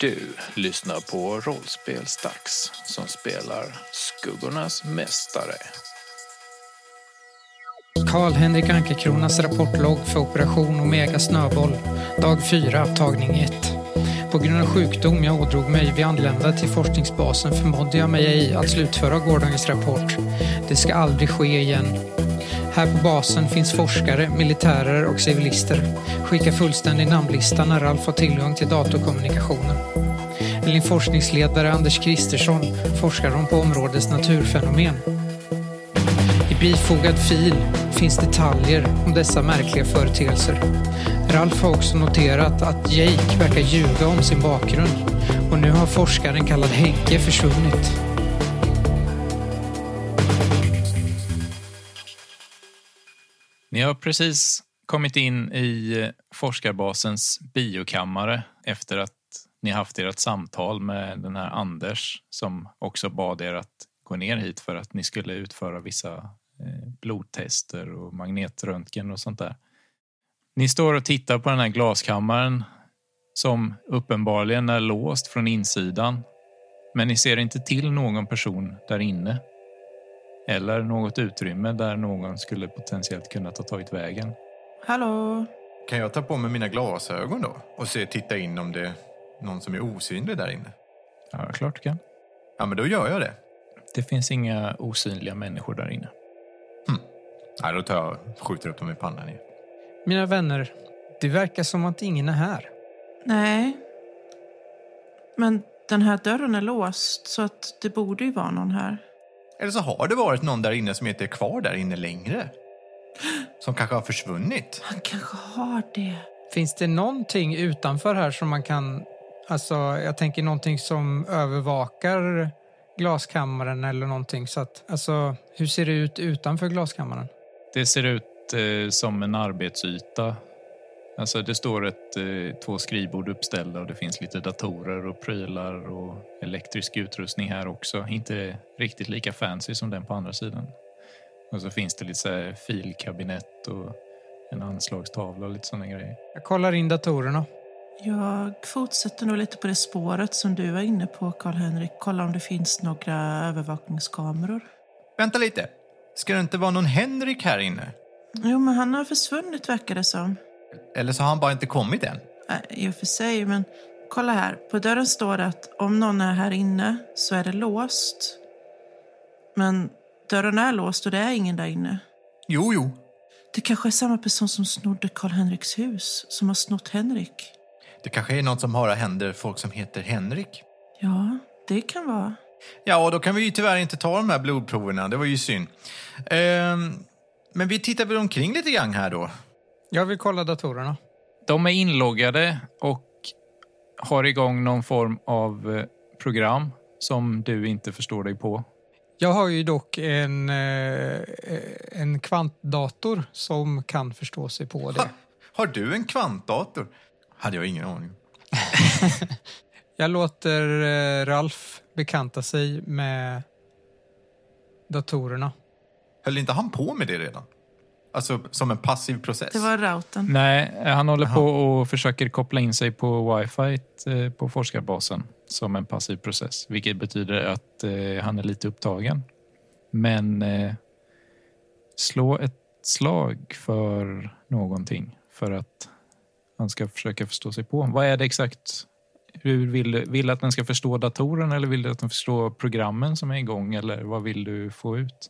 Du lyssnar på Rollspelsdags som spelar Skuggornas Mästare. Karl-Henrik Ankerkronas rapportlogg för Operation Omega Snöboll. Dag 4, tagning 1. På grund av sjukdom jag ådrog mig vid anlända till forskningsbasen förmådde jag mig ej att slutföra gårdagens rapport. Det ska aldrig ske igen. Här på basen finns forskare, militärer och civilister. Skicka fullständig namnlista när Ralf har tillgång till datorkommunikationen. Enligt forskningsledare Anders Kristersson forskar de på områdets naturfenomen. I bifogad fil finns detaljer om dessa märkliga företeelser. Ralf har också noterat att Jake verkar ljuga om sin bakgrund och nu har forskaren kallad Henke försvunnit. Har precis kommit in i forskarbasens biokammare efter att ni haft ert samtal med den här Anders som också bad er att gå ner hit för att ni skulle utföra vissa eh, blodtester och magnetröntgen och sånt där. Ni står och tittar på den här glaskammaren som uppenbarligen är låst från insidan. Men ni ser inte till någon person där inne. Eller något utrymme där någon skulle potentiellt kunna ta tagit vägen. Hallå? Kan jag ta på mig mina glasögon då och se, titta in om det är någon som är osynlig där inne? Ja, klart du kan. Ja, men då gör jag det. Det finns inga osynliga människor där inne. Nej, då tar jag skjuter upp dem i pannan igen. Mina vänner, det verkar som att ingen är här. Nej. Men den här dörren är låst så att det borde ju vara någon här. Eller så har det varit någon där inne som inte är kvar där inne längre. Som kanske har försvunnit. Han kanske har det. Finns det någonting utanför här som man kan... Alltså, jag tänker någonting som övervakar glaskammaren eller någonting. Så att, alltså, hur ser det ut utanför glaskammaren? Det ser ut eh, som en arbetsyta. Alltså det står ett, eh, två skrivbord uppställda och det finns lite datorer och prylar och elektrisk utrustning här också. Inte riktigt lika fancy som den på andra sidan. Och så finns det lite så här filkabinett och en anslagstavla och lite sådana grejer. Jag kollar in datorerna. Jag fortsätter nog lite på det spåret som du var inne på, Karl-Henrik. Kolla om det finns några övervakningskameror. Vänta lite. Ska det inte vara någon Henrik här inne? Jo, men han har försvunnit verkar det som. Eller så har han bara inte kommit än. Nej, I och för sig, men kolla här. På dörren står det att om någon är här inne så är det låst. Men dörren är låst och det är ingen där inne. Jo, jo. Det kanske är samma person som snodde Karl-Henriks hus, som har snott Henrik. Det kanske är något som har händer folk som heter Henrik. Ja, det kan vara. Ja, då kan vi ju tyvärr inte ta de här blodproverna. Det var ju synd. Ehm, men vi tittar väl omkring lite grann här då. Jag vill kolla datorerna. De är inloggade och har igång någon form av eh, program som du inte förstår dig på. Jag har ju dock en, eh, en kvantdator som kan förstå sig på det. Ha, har du en kvantdator? Hade jag ingen aning. Jag låter eh, Ralf bekanta sig med datorerna. Höll inte han på med det redan? Alltså som en passiv process? Det var routern. Nej, han håller Jaha. på och försöker koppla in sig på wifi eh, på forskarbasen som en passiv process, vilket betyder att eh, han är lite upptagen. Men eh, slå ett slag för någonting för att han ska försöka förstå sig på. Vad är det exakt? Hur vill, du- vill att den ska förstå datorn eller vill du att den förstår programmen som är igång eller vad vill du få ut?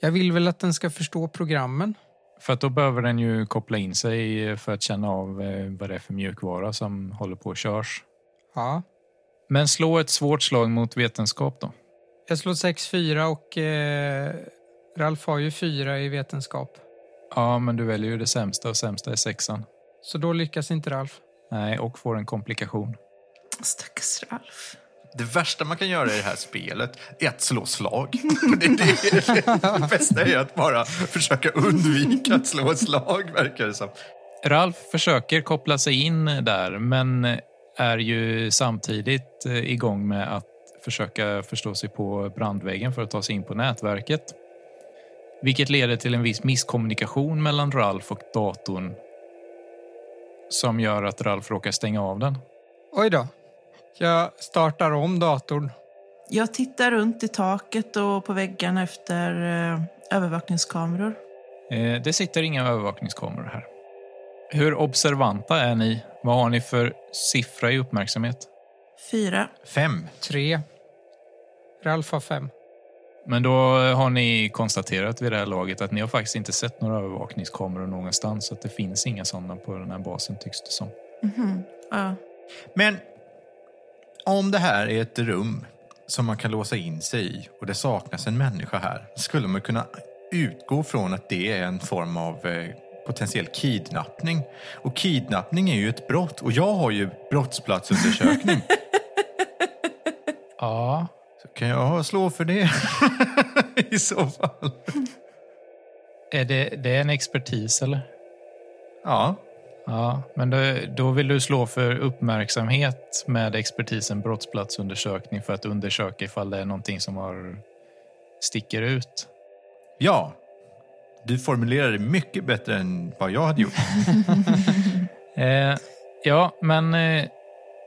Jag vill väl att den ska förstå programmen. För att då behöver den ju koppla in sig för att känna av eh, vad det är för mjukvara som håller på att körs. Ja. Men slå ett svårt slag mot vetenskap då. Jag slår 6-4 och eh, Ralf har ju 4 i vetenskap. Ja, men du väljer ju det sämsta och sämsta är sexan. Så då lyckas inte Ralf. Nej, och får en komplikation. Stackars Ralf. Det värsta man kan göra i det här spelet är att slå slag. Det, det, det bästa är att bara försöka undvika att slå ett slag, verkar det som. Ralf försöker koppla sig in där, men är ju samtidigt eh, igång med att försöka förstå sig på brandväggen för att ta sig in på nätverket. Vilket leder till en viss misskommunikation mellan Ralf och datorn som gör att Ralf råkar stänga av den. Oj då. Jag startar om datorn. Jag tittar runt i taket och på väggarna efter eh, övervakningskameror. Eh, det sitter inga övervakningskameror här. Hur observanta är ni? Vad har ni för siffra i uppmärksamhet? Fyra. Fem. Tre. Ralf har fem. Men då har ni konstaterat vid det här laget att ni har faktiskt inte sett några övervakningskameror någonstans. Så att det finns inga sådana på den här basen tycks det som. Mhm. Ja. Men om det här är ett rum som man kan låsa in sig i och det saknas en människa här, skulle man kunna utgå från att det är en form av eh, potentiell kidnappning. Och kidnappning är ju ett brott och jag har ju brottsplatsundersökning. Ja. Så kan jag slå för det i så fall? Är det, det är en expertis eller? Ja. Ja, men då, då vill du slå för uppmärksamhet med expertisen brottsplatsundersökning för att undersöka ifall det är någonting som har sticker ut. Ja. Du formulerar det mycket bättre än vad jag hade gjort. Eh, ja, men eh,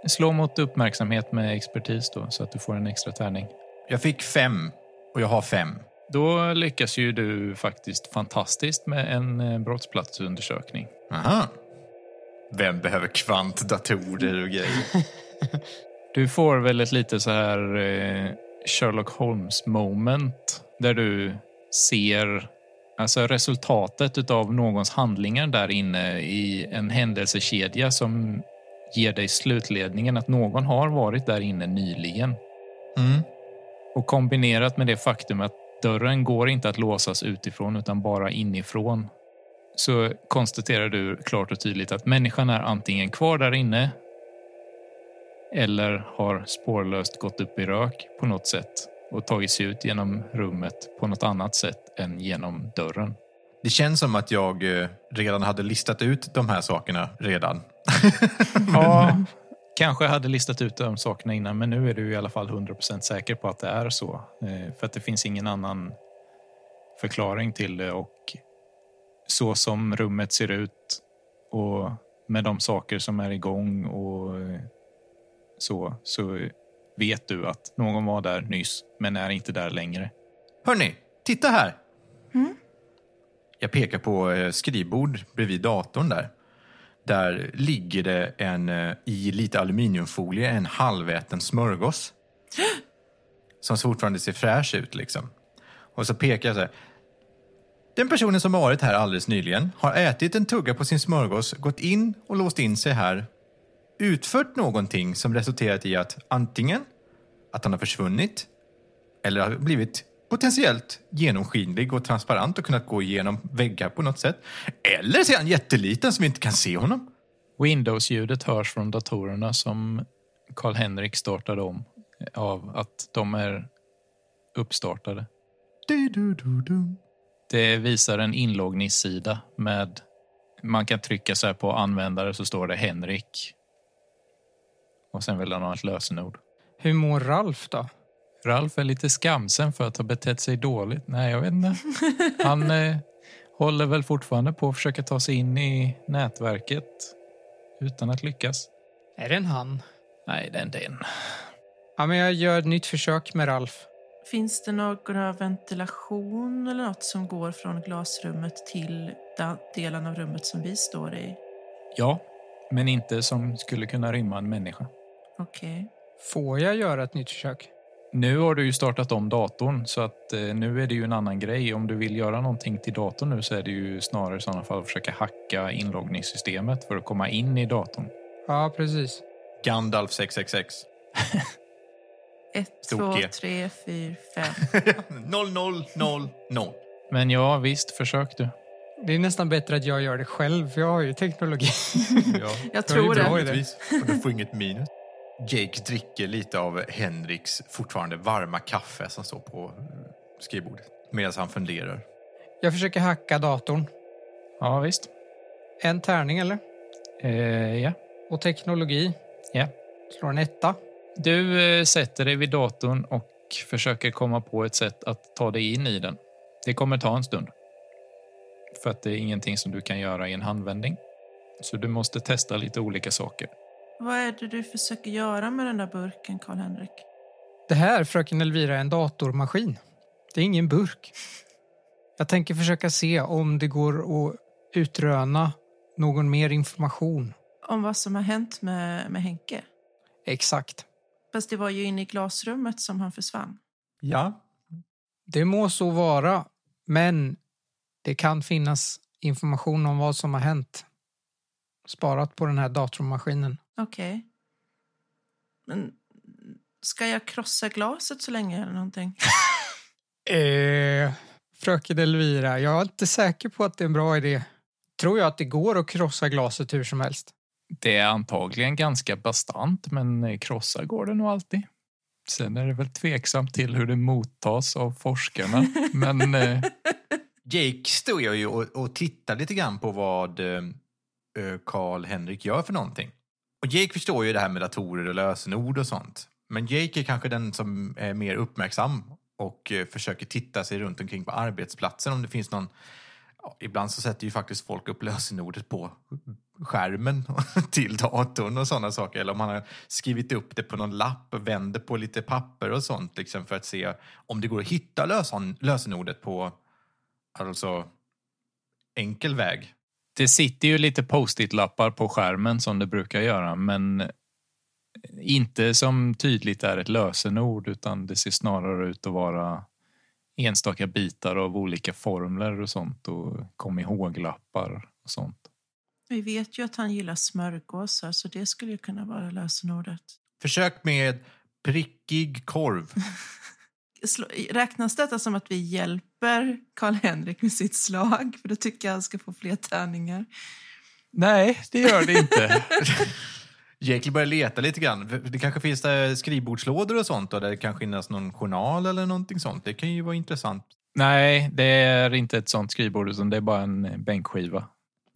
slå mot uppmärksamhet med expertis då så att du får en extra tärning. Jag fick fem och jag har fem. Då lyckas ju du faktiskt fantastiskt med en eh, brottsplatsundersökning. Aha. Vem behöver kvantdatorer och grejer? Du får väl ett lite så här eh, Sherlock Holmes moment där du ser alltså resultatet av någons handlingar där inne i en händelsekedja som ger dig slutledningen att någon har varit där inne nyligen. Mm. Och kombinerat med det faktum att dörren går inte att låsas utifrån utan bara inifrån så konstaterar du klart och tydligt att människan är antingen kvar där inne eller har spårlöst gått upp i rök på något sätt och tagit sig ut genom rummet på något annat sätt än genom dörren. Det känns som att jag eh, redan hade listat ut de här sakerna redan. Ja, kanske hade listat ut de sakerna innan, men nu är du i alla fall 100% säker på att det är så. Eh, För att det finns ingen annan förklaring till det och så som rummet ser ut och med de saker som är igång och eh, så, så vet du att någon var där nyss, men är inte där längre. Hörni, titta här! Jag pekar på eh, skrivbord bredvid datorn där. Där ligger det en, eh, i lite aluminiumfolie en halväten smörgås. Som fortfarande ser fräsch ut liksom. Och så pekar jag så här. Den personen som har varit här alldeles nyligen har ätit en tugga på sin smörgås, gått in och låst in sig här, utfört någonting som resulterat i att antingen att han har försvunnit eller har blivit potentiellt genomskinlig och transparent och kunnat gå igenom väggar på något sätt. Eller så är han jätteliten vi inte kan se honom. Windows-ljudet hörs från datorerna som Karl-Henrik startade om av att de är uppstartade. Du-du-du-du. Det visar en inloggningssida med man kan trycka så här på användare så står det Henrik. Och sen vill han ha ett lösenord. Hur mår Ralf då? Ralf är lite skamsen för att ha betett sig dåligt. Nej, jag vet inte. Han eh, håller väl fortfarande på att försöka ta sig in i nätverket utan att lyckas. Är det en han? Nej, det är inte en. Ja, men jag gör ett nytt försök med Ralf. Finns det någon ventilation eller något som går från glasrummet till den delen av rummet som vi står i? Ja, men inte som skulle kunna rymma en människa. Okej. Får jag göra ett nytt försök? Nu har du ju startat om datorn så att eh, nu är det ju en annan grej. Om du vill göra någonting till datorn nu så är det ju snarare i sådana fall att försöka hacka inloggningssystemet för att komma in i datorn. Ja, precis. Gandalf 666. Ett, två, G. tre, fyra, fem. 0000. Men ja, visst, försök du. Det är nästan bättre att jag gör det själv, för jag har ju teknologi. Ja, Jag tror bra det. idé. givetvis. Och du får inget minus. Jake dricker lite av Henriks fortfarande varma kaffe som står på skrivbordet. Medan han funderar. Jag försöker hacka datorn. Ja, visst. En tärning, eller? Eh, ja. Och teknologi. ja. Slår en etta. Du eh, sätter dig vid datorn och försöker komma på ett sätt att ta dig in i den. Det kommer ta en stund. För att det är ingenting som du kan göra i en handvändning. Så du måste testa lite olika saker. Vad är det du försöker göra med den där burken, Karl-Henrik? Det här, fröken Elvira, är en datormaskin. Det är ingen burk. Jag tänker försöka se om det går att utröna någon mer information. Om vad som har hänt med, med Henke? Exakt. Fast det var ju inne i glasrummet som han försvann. Ja, Det må så vara, men det kan finnas information om vad som har hänt. Sparat på den här datormaskinen. Okej. Men ska jag krossa glaset så länge eller någonting? Eh, fröken Elvira, jag är inte säker på att det är en bra idé. Tror jag att det går att krossa glaset hur som helst? Det är antagligen ganska bastant, men krossa går det nog alltid. Sen är det väl tveksamt till hur det mottas av forskarna. Men eh, Jake står jag ju och, och tittar lite grann på vad eh, Karl-Henrik gör för någonting. Och Jake förstår ju det här med datorer och lösenord och sånt. Men Jake är kanske den som är mer uppmärksam och eh, försöker titta sig runt omkring på arbetsplatsen om det finns någon... Ja, ibland så sätter ju faktiskt folk upp lösenordet på skärmen till datorn och sådana saker. Eller om man har skrivit upp det på någon lapp och vänder på lite papper och sånt liksom för att se om det går att hitta lösen, lösenordet på alltså enkel väg. det sitter ju lite post-it-lappar på skärmen som det brukar göra, men inte som tydligt är ett lösenord, utan det ser snarare ut att vara enstaka bitar av olika formler och sånt och kom ihåg-lappar och sånt. Vi vet ju att han gillar smörgåsar så det skulle ju kunna vara lösenordet. Försök med prickig korv. Räknas detta som att vi hjälper Karl-Henrik med sitt slag? För då tycker jag han ska få fler tärningar. Nej, det gör det inte. Jake börjar leta lite grann. Det kanske finns där skrivbordslådor och sånt och där det kan finnas någon journal eller någonting sånt. Det kan ju vara intressant. Nej, det är inte ett sånt skrivbord, utan det är bara en bänkskiva.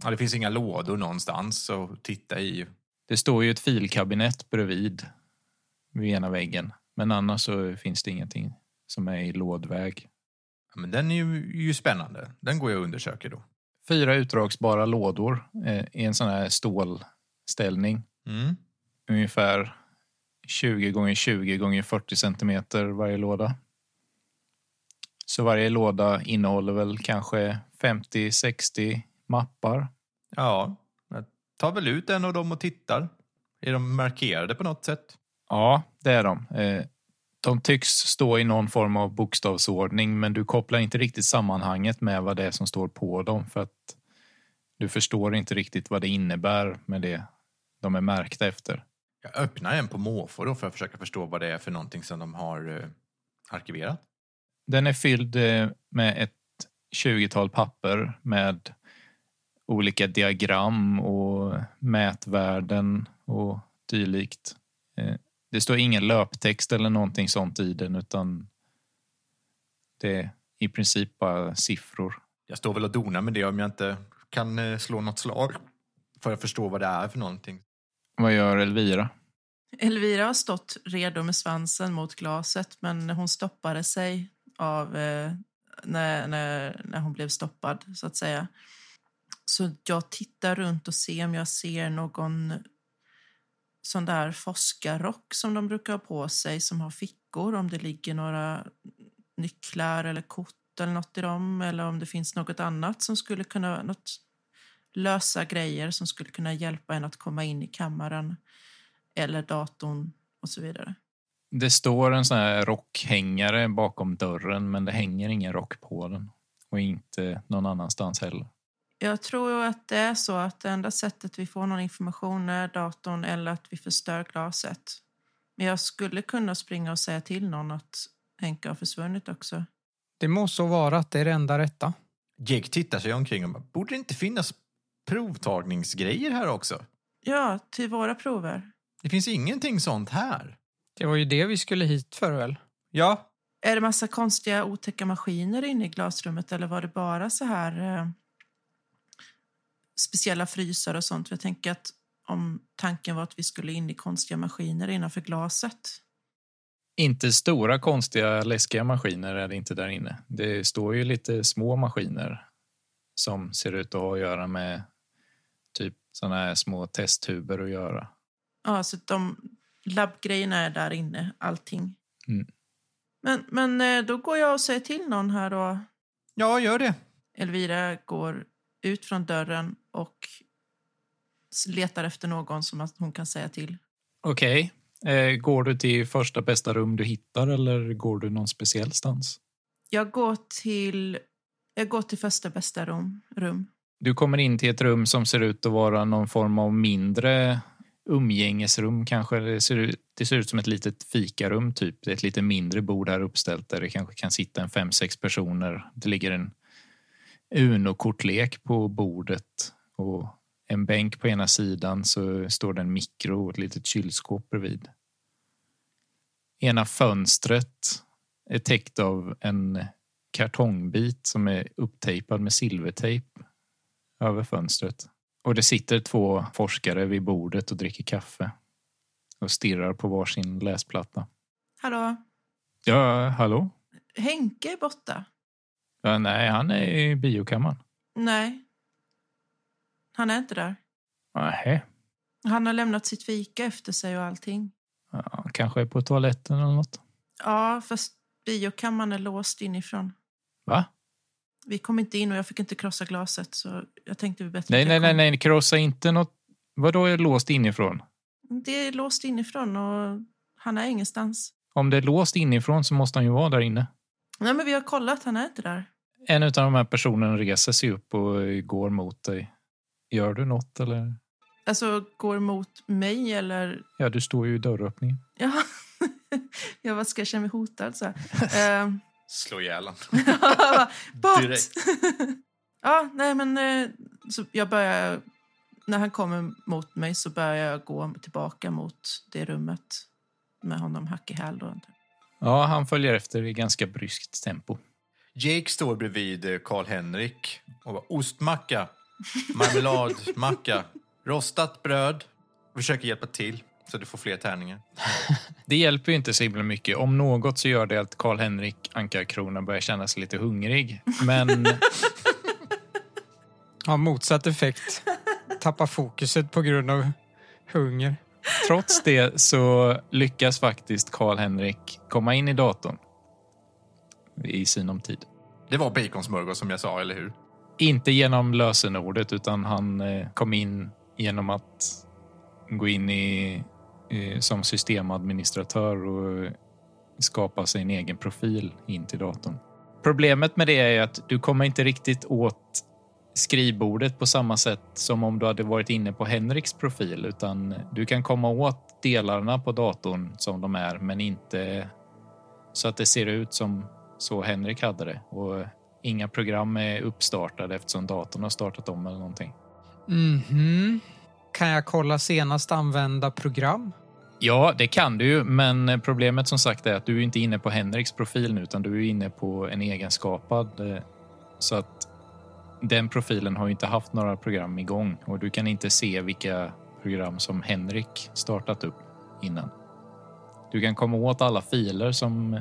Ja, det finns inga lådor någonstans att titta i. Det står ju ett filkabinett bredvid vid ena väggen, men annars så finns det ingenting som är i lådväg. Ja, men den är ju, ju spännande. Den går jag och undersöker då. Fyra utdragsbara lådor eh, i en sån här stålställning. Mm. Ungefär 20 gånger 20 gånger 40 centimeter varje låda. Så varje låda innehåller väl kanske 50-60 mappar. Ja, jag tar väl ut en av dem och tittar. Är de markerade på något sätt? Ja, det är de. Eh, De tycks stå i någon form av bokstavsordning men du kopplar inte riktigt sammanhanget med vad det är som står på dem för att du förstår inte riktigt vad det innebär med det de är märkta efter. Jag öppnar en på måfå då för att försöka förstå vad det är för någonting som de har eh, arkiverat. Den är fylld eh, med ett 20-tal papper med olika diagram och mätvärden och dylikt. Eh, Det står ingen löptext eller någonting sånt i den utan det är i princip bara siffror. Jag står väl och donar med det om jag inte kan slå något slag för att förstå vad det är för någonting. Vad gör Elvira? Elvira har stått redo med svansen mot glaset men hon stoppade sig av eh, när, när, när hon blev stoppad, så att säga. Så jag tittar runt och ser om jag ser någon sån där forskarrock som de brukar ha på sig som har fickor, om det ligger några nycklar eller kort eller något i dem eller om det finns något annat som skulle kunna, något lösa grejer som skulle kunna hjälpa en att komma in i kammaren eller datorn och så vidare. Det står en sån här rockhängare bakom dörren men det hänger ingen rock på den och inte någon annanstans heller. Jag tror att det är så att det enda sättet vi får någon information är datorn eller att vi förstör glaset. Men jag skulle kunna springa och säga till någon att Henke har försvunnit också. Det må så vara att det är det enda rätta. Jake tittar sig omkring och bara, borde det inte finnas provtagningsgrejer här också? Ja, till våra prover. Det finns ingenting sånt här. Det var ju det vi skulle hit för väl? Ja, Är det massa konstiga otäcka maskiner inne i glasrummet eller var det bara så här eh, speciella frysar och sånt? Jag tänker att om tanken var att vi skulle in i konstiga maskiner innanför glaset. Inte stora konstiga läskiga maskiner är det inte där inne. Det står ju lite små maskiner som ser ut att ha att göra med såna här små testtuber att göra. Ja, så de labbgrejerna är där inne, allting. Mm. Men, men eh, då går jag och säger till någon här och Ja, gör det. Elvira går ut från dörren och letar efter någon som hon kan säga till. Okej. Eh, går du till första bästa rum du hittar eller går du någon speciell stans? Jag går till, jag går till första bästa rum. rum. Du kommer in till ett rum som ser ut att vara någon form av mindre umgängesrum kanske. Det ser ut, det ser ut som ett litet fikarum typ. Det är ett lite mindre bord här uppställt där det kanske kan sitta en fem, sex personer. Det ligger en Uno-kortlek på bordet och en bänk på ena sidan så står det en mikro och ett litet kylskåp bredvid. Ena fönstret är täckt av en kartongbit som är upptejpad med silvertejp över fönstret. Och det sitter två forskare vid bordet och dricker kaffe och stirrar på varsin läsplatta. Hallå? Ja, hallå? Henke är borta? Ja, nej, han är i biokammaren. Nej. Han är inte där. Nej, Han har lämnat sitt fika efter sig och allting. ja, kanske är på toaletten eller något. Ja, fast biokammaren är låst inifrån. Va? Vi kom inte in och jag fick inte krossa glaset så jag tänkte vi bättre Nej, nej, nej, nej, krossa inte något. Vadå är låst inifrån? Det är låst inifrån och han är ingenstans. Om det är låst inifrån så måste han ju vara där inne. Nej, men vi har kollat, han är inte där. En av de här personerna reser sig upp och går mot dig. Gör du något eller? Alltså, går mot mig eller... Ja, du står ju i dörröppningen. Ja, ja vad ska jag känna mig hotad? Så. här. Ehm, Slå ihjäl. Bort! Direkt. ja, nej men eh, så jag börjar... När han kommer mot mig så börjar jag gå tillbaka mot det rummet med honom hack i häl. Ja, han följer efter i ganska bryskt tempo. Jake står bredvid eh, Karl-Henrik och bara, ostmacka, marmeladmacka, rostat bröd. Försöker hjälpa till så du får fler tärningar. Det hjälper ju inte så himla mycket. Om något så gör det att Karl-Henrik Ankarkrona börjar känna sig lite hungrig. Men Har motsatt effekt. Tappar fokuset på grund av hunger. trots det så lyckas faktiskt Karl-Henrik komma in i datorn i sinom tid. Det var baconsmörgås som jag sa, eller hur? Inte genom lösenordet utan han eh, kom in genom att gå in i, Eh, som systemadministratör och skapa sig en egen profil in till datorn. Problemet med det är att du kommer inte riktigt åt skrivbordet på samma sätt som om du hade varit inne på Henriks profil utan du kan komma åt delarna på datorn som de är men inte så att det ser ut som så Henrik hade det. Och inga program är uppstartade eftersom datorn har startat om eller någonting. Mhm. Kan jag kolla senast använda program? Ja, det kan du ju, men problemet som sagt är att du är inte inne på Henriks profil nu utan du är inne på en egenskapad. eh, Så att den profilen har inte haft några program igång och du kan inte se vilka program som Henrik startat upp innan. Du kan komma åt alla filer som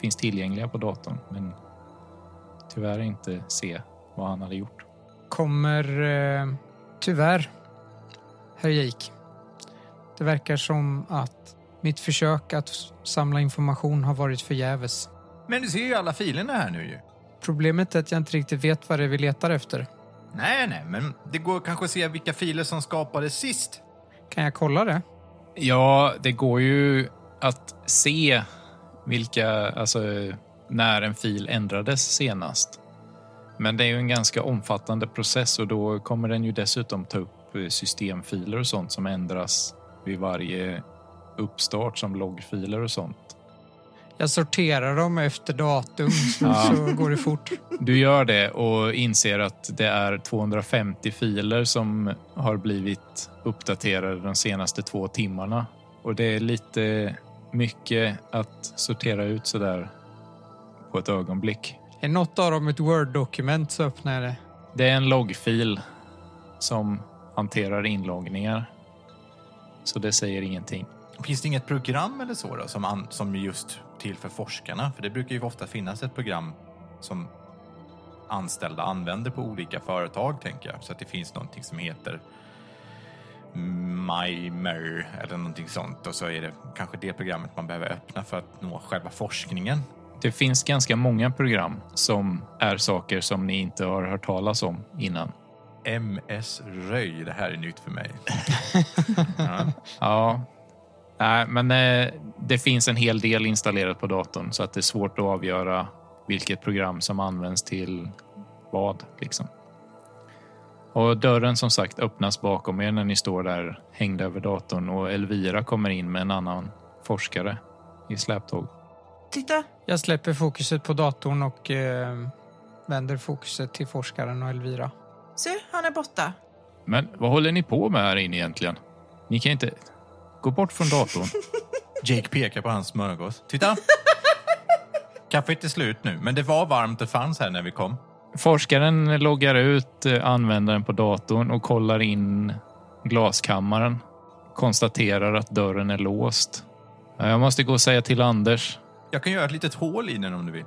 finns tillgängliga på datorn men tyvärr inte se vad han hade gjort. Kommer eh, tyvärr, herr Jake. Det verkar som att mitt försök att samla information har varit förgäves. Men du ser ju alla filerna här nu ju. Problemet är att jag inte riktigt vet vad det är vi letar efter. Nej, nej, men det går kanske att se vilka filer som skapades sist. Kan jag kolla det? Ja, det går ju att se vilka, alltså när en fil ändrades senast. Men det är ju en ganska omfattande process och då kommer den ju dessutom ta upp systemfiler och sånt som ändras vid varje uppstart som loggfiler och sånt. Jag sorterar dem efter datum så, Ja. så går det fort. Du gör det och inser att det är 250 filer som har blivit uppdaterade de senaste två timmarna. Och det är lite mycket att sortera ut sådär på ett ögonblick. Är något av dem ett Word-dokument så öppnar jag det. Det är en loggfil som hanterar inloggningar. Så det säger ingenting. Finns det inget program eller så då, som, an, som är just till för forskarna? För det brukar ju ofta finnas ett program som anställda använder på olika företag, tänker jag. Så att det finns någonting som heter Mimer eller någonting sånt och så är det kanske det programmet man behöver öppna för att nå själva forskningen. Det finns ganska många program som är saker som ni inte har hört talas om innan. MS Röj, det här är nytt för mig. ja. Ja, Nej, men eh, det finns en hel del installerat på datorn så att det är svårt att avgöra vilket program som används till vad. Liksom. Och dörren som sagt öppnas bakom er när ni står där hängda över datorn och Elvira kommer in med en annan forskare i släptåg. Titta! Jag släpper fokuset på datorn och eh, vänder fokuset till forskaren och Elvira. Se, han är borta. Men vad håller ni på med här inne egentligen? Ni kan inte... Gå bort från datorn. Jake pekar på hans smörgås. Titta! Kaffet är slut nu, men det var varmt det fanns här när vi kom. Forskaren loggar ut eh, användaren på datorn och kollar in glaskammaren. Konstaterar att dörren är låst. Ja, Jag måste gå och säga till Anders. Jag kan göra ett litet hål i den om du vill.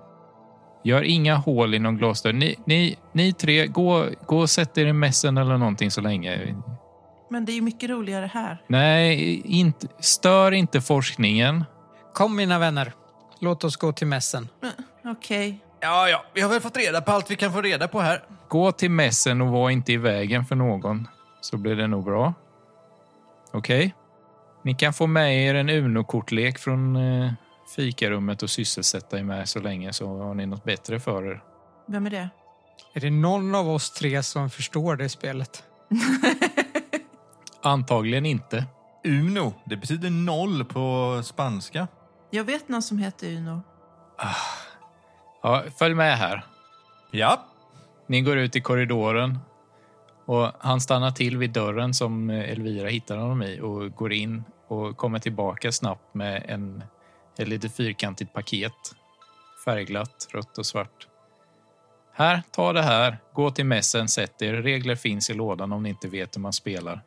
Gör inga hål i någon glasdörr. Ni, ni, ni tre, gå, gå och sätt er i mässen eller någonting så länge. Men det är ju mycket roligare här. Nej, inte, stör inte forskningen. Kom mina vänner, låt oss gå till mässen. Men, Okej. Ja, ja, vi har väl fått reda på allt vi kan få reda på här. Gå till mässen och var inte i vägen för någon, så blir det nog bra. Okej? Ni kan få med er en Uno-kortlek från eh, fikarummet och sysselsätta er med så länge så har ni något bättre för er. Vem är det? Är det någon av oss tre som förstår det spelet? Antagligen inte. Uno, det betyder noll på spanska. Jag vet någon som heter Uno. Ja, följ med här. Ja, Ni går ut i korridoren och han stannar till vid dörren som Elvira hittar honom i och går in och kommer tillbaka snabbt med en, ett lite fyrkantigt paket. Färgglatt, rött och svart. Här, ta det här. Gå till mässen, sätt er. Regler finns i lådan om ni inte vet hur man spelar.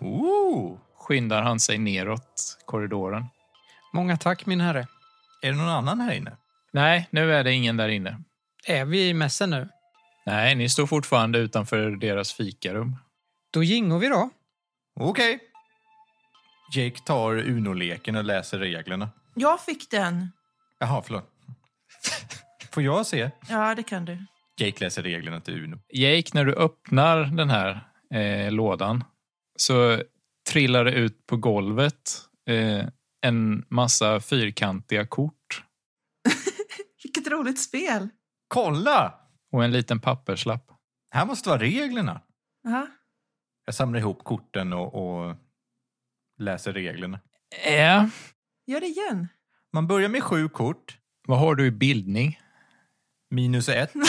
Ooh. Skyndar han sig neråt korridoren. Många tack min herre. Är det någon annan här inne? Nej, nu är det ingen där inne. Är vi i mässen nu? Nej, ni står fortfarande utanför deras fikarum. Då gingo vi då. Okej. Jake tar Uno-leken och läser reglerna. Jag fick den. Jaha, förlåt. Får jag se? Ja, det kan du. Jake läser reglerna till Uno. Jake, när du öppnar den här eh, lådan så trillar det ut på golvet eh, en massa fyrkantiga kort Vilket roligt spel. Kolla! och en liten papperslapp. Här måste vara reglerna. Aha. Jag samlar ihop korten och, och läser reglerna. Äh, Gör det igen. Man börjar med sju kort, vad har du i bildning? minus ett.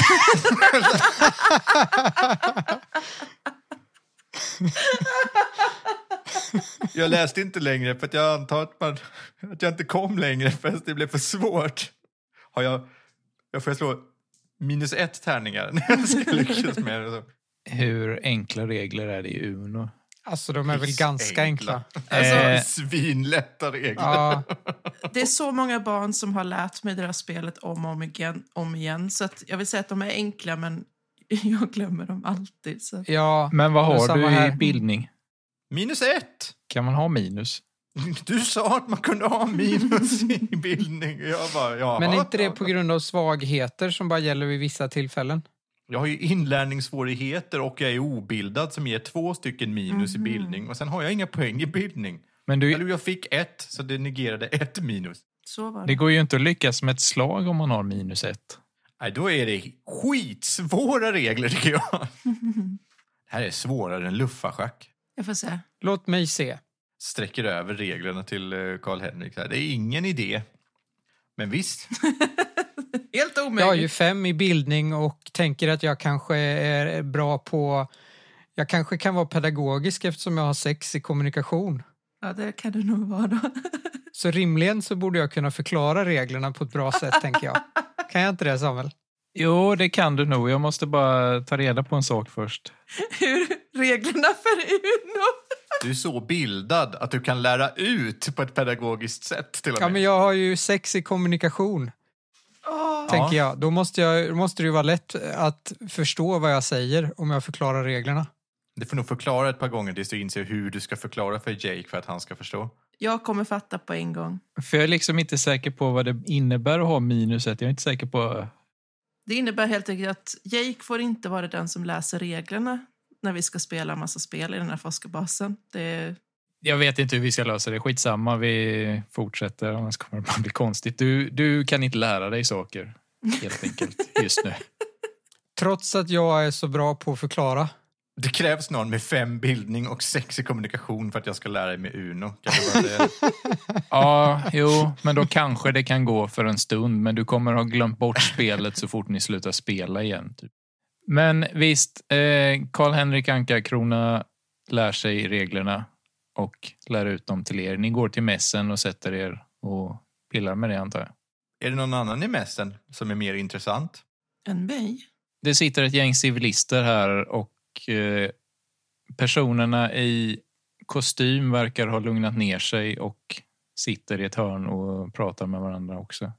jag läste inte längre för att jag antar att, man, att jag inte kom längre för att det blev för svårt. Har jag, jag får slå minus ett tärningar när jag ska lyckas med det. Hur enkla regler är det i Uno? Alltså de är väl ganska enkla. Alltså, Eh, Svinlätta regler. Ja, Det är så många barn som har lärt mig det här spelet om och om igen. Om igen. Så att jag vill säga att de är enkla, men jag glömmer dem alltid. Så. ja. Men vad har du här. i bildning? Minus ett! Kan man ha minus? Du sa att man kunde ha minus i bildning. Jag bara, ja. Men är inte det på grund av svagheter som bara gäller vid vissa tillfällen? Jag har ju inlärningssvårigheter och jag är obildad som ger två stycken minus i bildning. Och sen har jag inga poäng i bildning. Men du, Eller jag fick ett, så det negerade ett minus. så var det det. går ju inte att lyckas med ett slag om man har minus ett. Nej, då är det skitsvåra regler tycker jag. Det här är svårare än luffarschack. Jag får se. Låt mig se. Sträcker över reglerna till eh, Karl-Henrik. Det är ingen idé. Men visst, Helt Jag har omöjligt. ju fem i bildning och tänker att jag kanske är bra på... Jag kanske kan vara pedagogisk eftersom jag har sex i kommunikation. Ja, det kan du nog vara då. Så rimligen så borde jag kunna förklara reglerna på ett bra sätt, tänker jag. Kan jag inte det, Samuel? Jo, det kan du nog. Jag måste bara ta reda på en sak först. Hur reglerna för Uno. du är så bildad att du kan lära ut på ett pedagogiskt sätt till och Ja, med. men jag har ju sex i kommunikation, tänker jag. Då måste, jag, måste det ju vara lätt att förstå vad jag säger om jag förklarar reglerna. Du får nog förklara ett par gånger tills du inser hur du ska förklara för Jake för att han ska förstå. Jag kommer fatta på en gång. För jag är liksom inte säker på vad det innebär att ha minuset. Jag är inte säker på... Det innebär helt enkelt att Jake får inte vara den som läser reglerna när vi ska spela massa spel i den här forskarbasen. Det, Jag vet inte hur vi ska lösa det. Skitsamma, vi fortsätter. Annars kommer det bara bli konstigt. Du, du kan inte lära dig saker, helt enkelt, just nu. Trots att jag är så bra på att förklara. Det krävs någon med fem bildning och sex i kommunikation för att jag ska lära mig Uno. Kan säga? Ja, jo, men då kanske det kan gå för en stund. Men du kommer ha glömt bort spelet så fort ni slutar spela igen. Typ. Men visst, eh, Karl-Henrik Anka-Krona lär sig reglerna och lär ut dem till er. Ni går till mässen och sätter er och pillar med det, antar jag. är det någon annan i mässen som är mer intressant? en mig. Det sitter ett gäng civilister här och eh, personerna i kostym verkar ha lugnat ner sig och sitter i ett hörn och pratar med varandra också.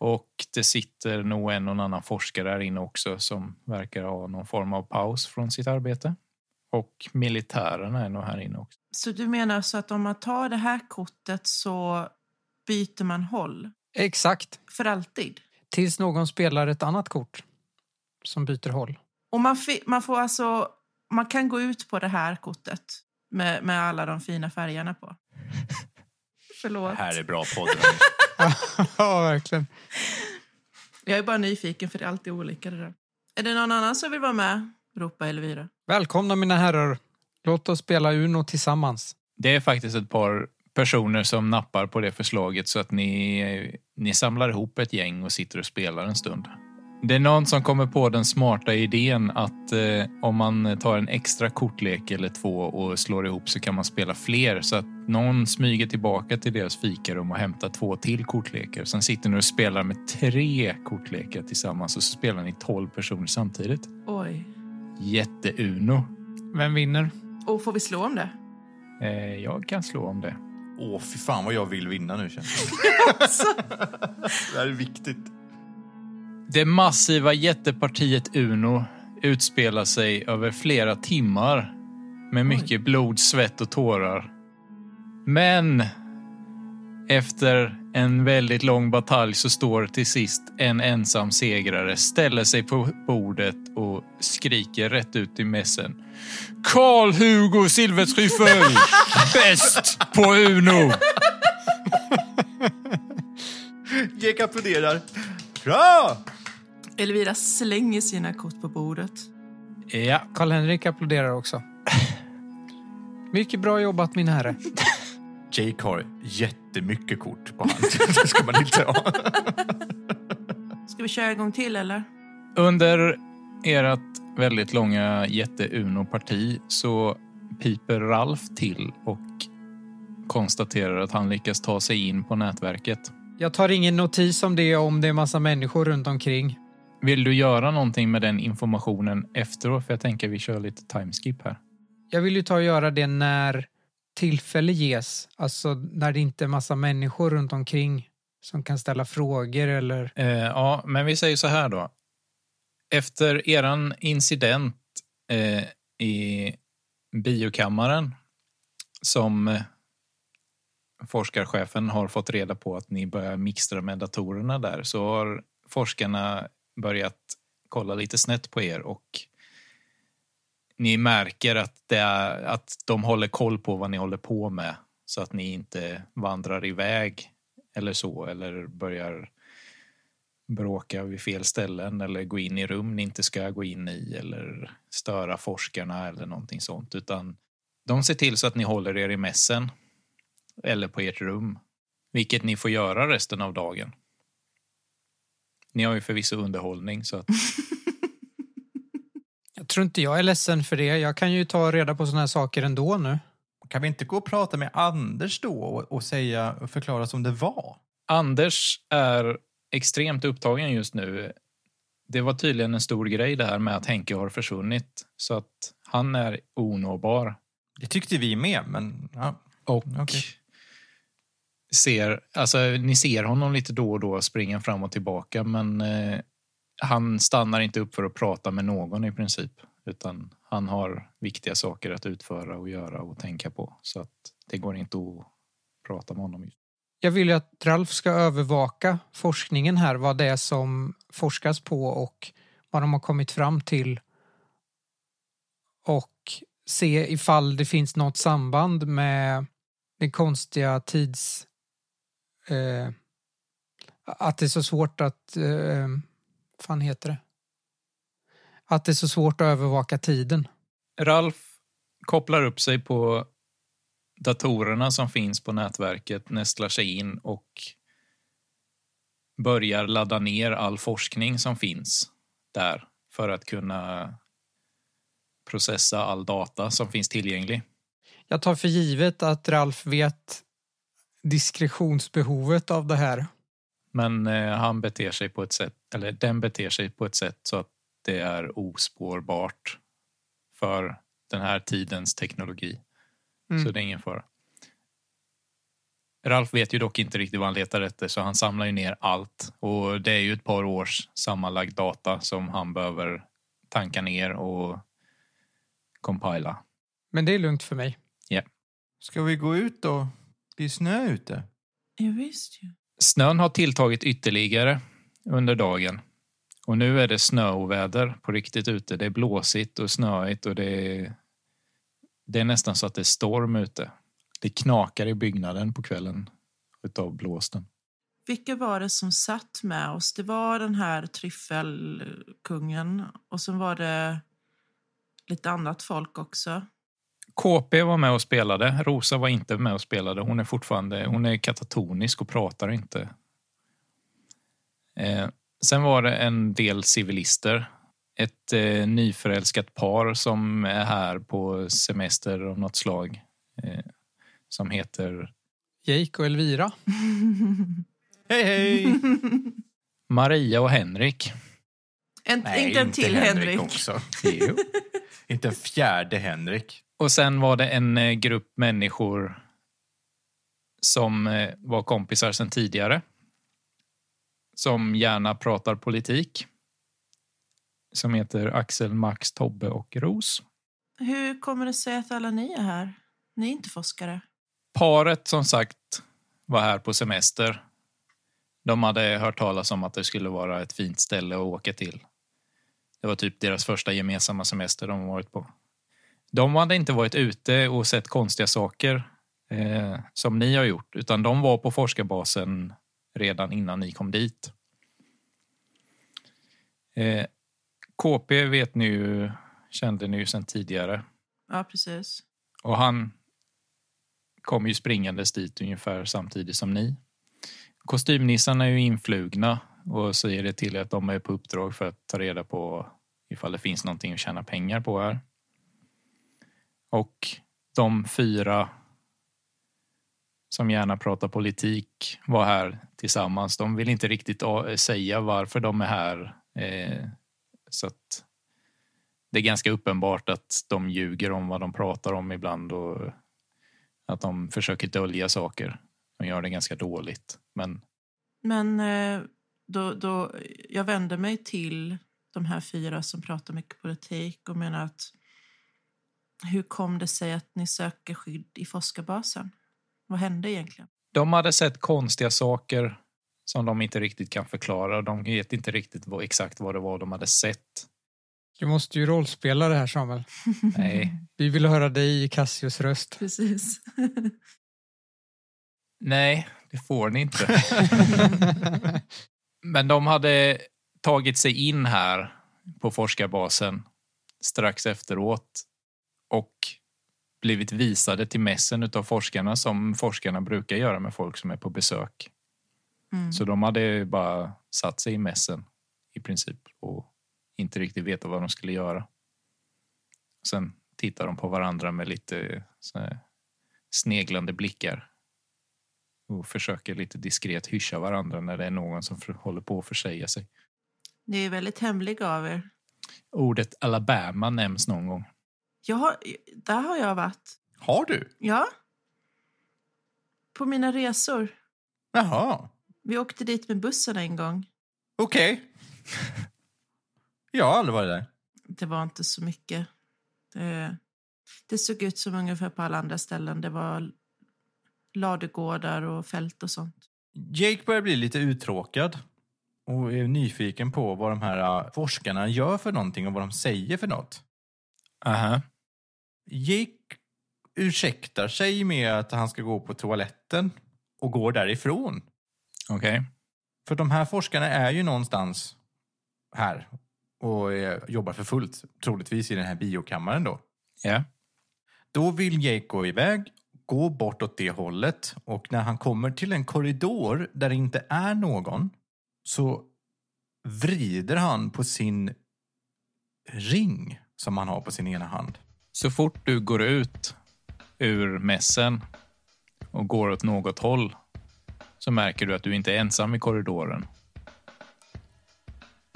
Och det sitter nog en och annan forskare här inne också som verkar ha någon form av paus från sitt arbete. Och militärerna är nog här inne också. Så du menar så att om man tar det här kortet så byter man håll Exakt. för alltid? Tills någon spelar ett annat kort som byter håll. Och man, man får alltså, man kan gå ut på det här kortet med, med alla de fina färgerna på. Förlåt. Det här är bra podd. ja, verkligen. Jag är bara nyfiken för det är alltid olika det där. Är det någon annan som vill vara med? Ropa Elvira. Välkomna mina herrar. Låt oss spela Uno tillsammans. Det är faktiskt ett par personer som nappar på det förslaget så att ni, ni samlar ihop ett gäng och sitter och spelar en stund. Det är någon som kommer på den smarta idén att eh, om man tar en extra kortlek eller två och slår ihop så kan man spela fler så att någon smyger tillbaka till deras fikarum och hämtar två till kortlekar. Sen sitter ni och spelar med tre kortlekar tillsammans och så spelar ni tolv personer samtidigt. Oj. Jätte-Uno. Vem vinner? Och får vi slå om det? Eh, jag kan slå om det. Åh, fy fan vad jag vill vinna nu känns det. det här är viktigt. Det massiva jättepartiet Uno utspelar sig över flera timmar med mycket blod, svett och tårar. Men efter en väldigt lång batalj så står till sist en ensam segrare, ställer sig på bordet och skriker rätt ut i mässen. Karl-Hugo Silvertryffel! Bäst på Uno! Jake applåderar. Bra! Elvira slänger sina kort på bordet. Ja, Karl-Henrik applåderar också. Mycket bra jobbat min herre. Jake har jättemycket kort på hand. Det ska man inte ha. Ska vi köra igång till eller? Under ert väldigt långa jätte-Uno-parti så piper Ralf till och konstaterar att han lyckas ta sig in på nätverket. Jag tar ingen notis om det om det är massa människor runt omkring. Vill du göra någonting med den informationen efteråt? För jag tänker vi kör lite timeskip här. Jag vill ju ta och göra det när tillfälle ges. Alltså när det inte är massa människor runt omkring som kan ställa frågor eller... Eh, ja, men vi säger så här då. Efter eran incident eh, i biokammaren som eh, forskarchefen har fått reda på att ni börjar mixtra med datorerna där så har forskarna börjat kolla lite snett på er och ni märker att, det är, att de håller koll på vad ni håller på med så att ni inte vandrar iväg eller så eller börjar bråka vid fel ställen eller gå in i rum ni inte ska gå in i eller störa forskarna eller någonting sånt utan de ser till så att ni håller er i mässen eller på ert rum vilket ni får göra resten av dagen. Ni har ju förvisso underhållning så att tror inte jag är ledsen för det. Jag kan ju ta reda på såna här saker ändå nu. Kan vi inte gå och prata med Anders då och, och säga och förklara som det var? Anders är extremt upptagen just nu. Det var tydligen en stor grej det här med att Henke har försvunnit så att han är onåbar. Det tyckte vi med, men ja. Och Okej. ser, alltså, ni ser honom lite då och då springa fram och tillbaka men eh, han stannar inte upp för att prata med någon i princip. Utan han har viktiga saker att utföra och göra och tänka på. Så att det går inte att prata med honom Jag vill ju att Ralf ska övervaka forskningen här, vad det är som forskas på och vad de har kommit fram till. Och se ifall det finns något samband med den konstiga tids... Eh, att det är så svårt att... Eh, fan heter det? Att det är så svårt att övervaka tiden. Ralf kopplar upp sig på datorerna som finns på nätverket, nästlar sig in och börjar ladda ner all forskning som finns där för att kunna processa all data som finns tillgänglig. Jag tar för givet att Ralf vet diskretionsbehovet av det här. Men eh, han beter sig på ett sätt, eller den beter sig på ett sätt så att det är ospårbart för den här tidens teknologi. Mm. Så det är ingen fara. Ralf vet ju dock inte riktigt vad han letar efter så han samlar ju ner allt. Och det är ju ett par års sammanlagd data som han behöver tanka ner och compila. Men det är lugnt för mig. Ska vi gå ut då? Det är snö ute. Ja, visst ju. Snön har tilltagit ytterligare under dagen. Och nu är det snöoväder på riktigt ute. Det är blåsigt och snöigt och det är, det är nästan så att det är storm ute. Det knakar i byggnaden på kvällen utav blåsten. Vilka var det som satt med oss? Det var den här tryffelkungen och sen var det lite annat folk också. KP var med och spelade. Rosa var inte med och spelade. Hon är fortfarande hon är katatonisk och pratar inte. Eh, sen var det en del civilister. Ett eh, nyförälskat par som är här på semester av något slag. Eh, som heter Jake och Elvira. Hej, hej! Maria och Henrik. En, inte en till Henrik. också. Jo. inte en fjärde Henrik. Och sen var det en eh, grupp människor som eh, var kompisar sedan tidigare. Som gärna pratar politik. Som heter Axel, Max, Tobbe och Ros. Hur kommer det sig att alla ni är här? Ni är inte forskare. Paret som sagt var här på semester. De hade hört talas om att det skulle vara ett fint ställe att åka till. Det var typ deras första gemensamma semester de varit på. De hade inte varit ute och sett konstiga saker eh, som ni har gjort, utan de var på forskarbasen redan innan ni kom dit. Eh, KP vet ni ju, kände ni ju sedan tidigare. Ja, precis. Och han kom ju springandes dit ungefär samtidigt som ni. Kostymnissarna är ju influgna och säger det till att de är på uppdrag för att ta reda på ifall det finns någonting att tjäna pengar på här. Och de fyra som gärna pratar politik var här tillsammans. De vill inte riktigt eh, säga varför de är här. Eh, så att det är ganska uppenbart att de ljuger om vad de pratar om ibland och att de försöker dölja saker. De gör det ganska dåligt. Men Men eh, då, då, jag vänder mig till de här fyra som pratar mycket politik och menar att hur kom det sig att ni söker skydd i forskarbasen? Vad hände egentligen? De hade sett konstiga saker som de inte riktigt kan förklara. De vet inte riktigt vad, exakt vad det var de hade sett. Du måste ju rollspela det här Samuel. Nej, Vi vill höra dig i Cassius röst. Precis. Nej det får ni inte. Men de hade tagit sig in här på forskarbasen strax efteråt och blivit visade till mässen av forskarna som forskarna brukar göra med folk som är på besök. Mm. Så de hade bara satt sig i mässen i princip och inte riktigt veta vad de skulle göra. Sen tittar de på varandra med lite sneglande blickar och försöker lite diskret hyscha varandra när det är någon som för, håller på att försäga sig. Ni är väldigt hemliga av er. Ordet Alabama nämns någon gång. Jag har, där har jag varit. Har du? Ja. På mina resor. Jaha, Vi åkte dit med bussen en gång. okej. Jag har aldrig varit där. Det var inte så mycket. Det, det såg ut som ungefär på alla andra ställen. Det var ladugårdar och fält och sånt. Jake börjar bli lite uttråkad och är nyfiken på vad de här äh, forskarna gör för någonting och vad de säger för något. Aha. Jake ursäktar sig med att han ska gå på toaletten och går därifrån. Okej. För de här forskarna är ju någonstans här och jobbar för fullt, troligtvis i den här biokammaren då. Ja. Då vill Jake gå iväg, gå bort åt det hållet och när han kommer till en korridor där det inte är någon så vrider han på sin ring som han har på sin ena hand. Så fort du går ut ur mässen och går åt något håll så märker du att du inte är ensam i korridoren.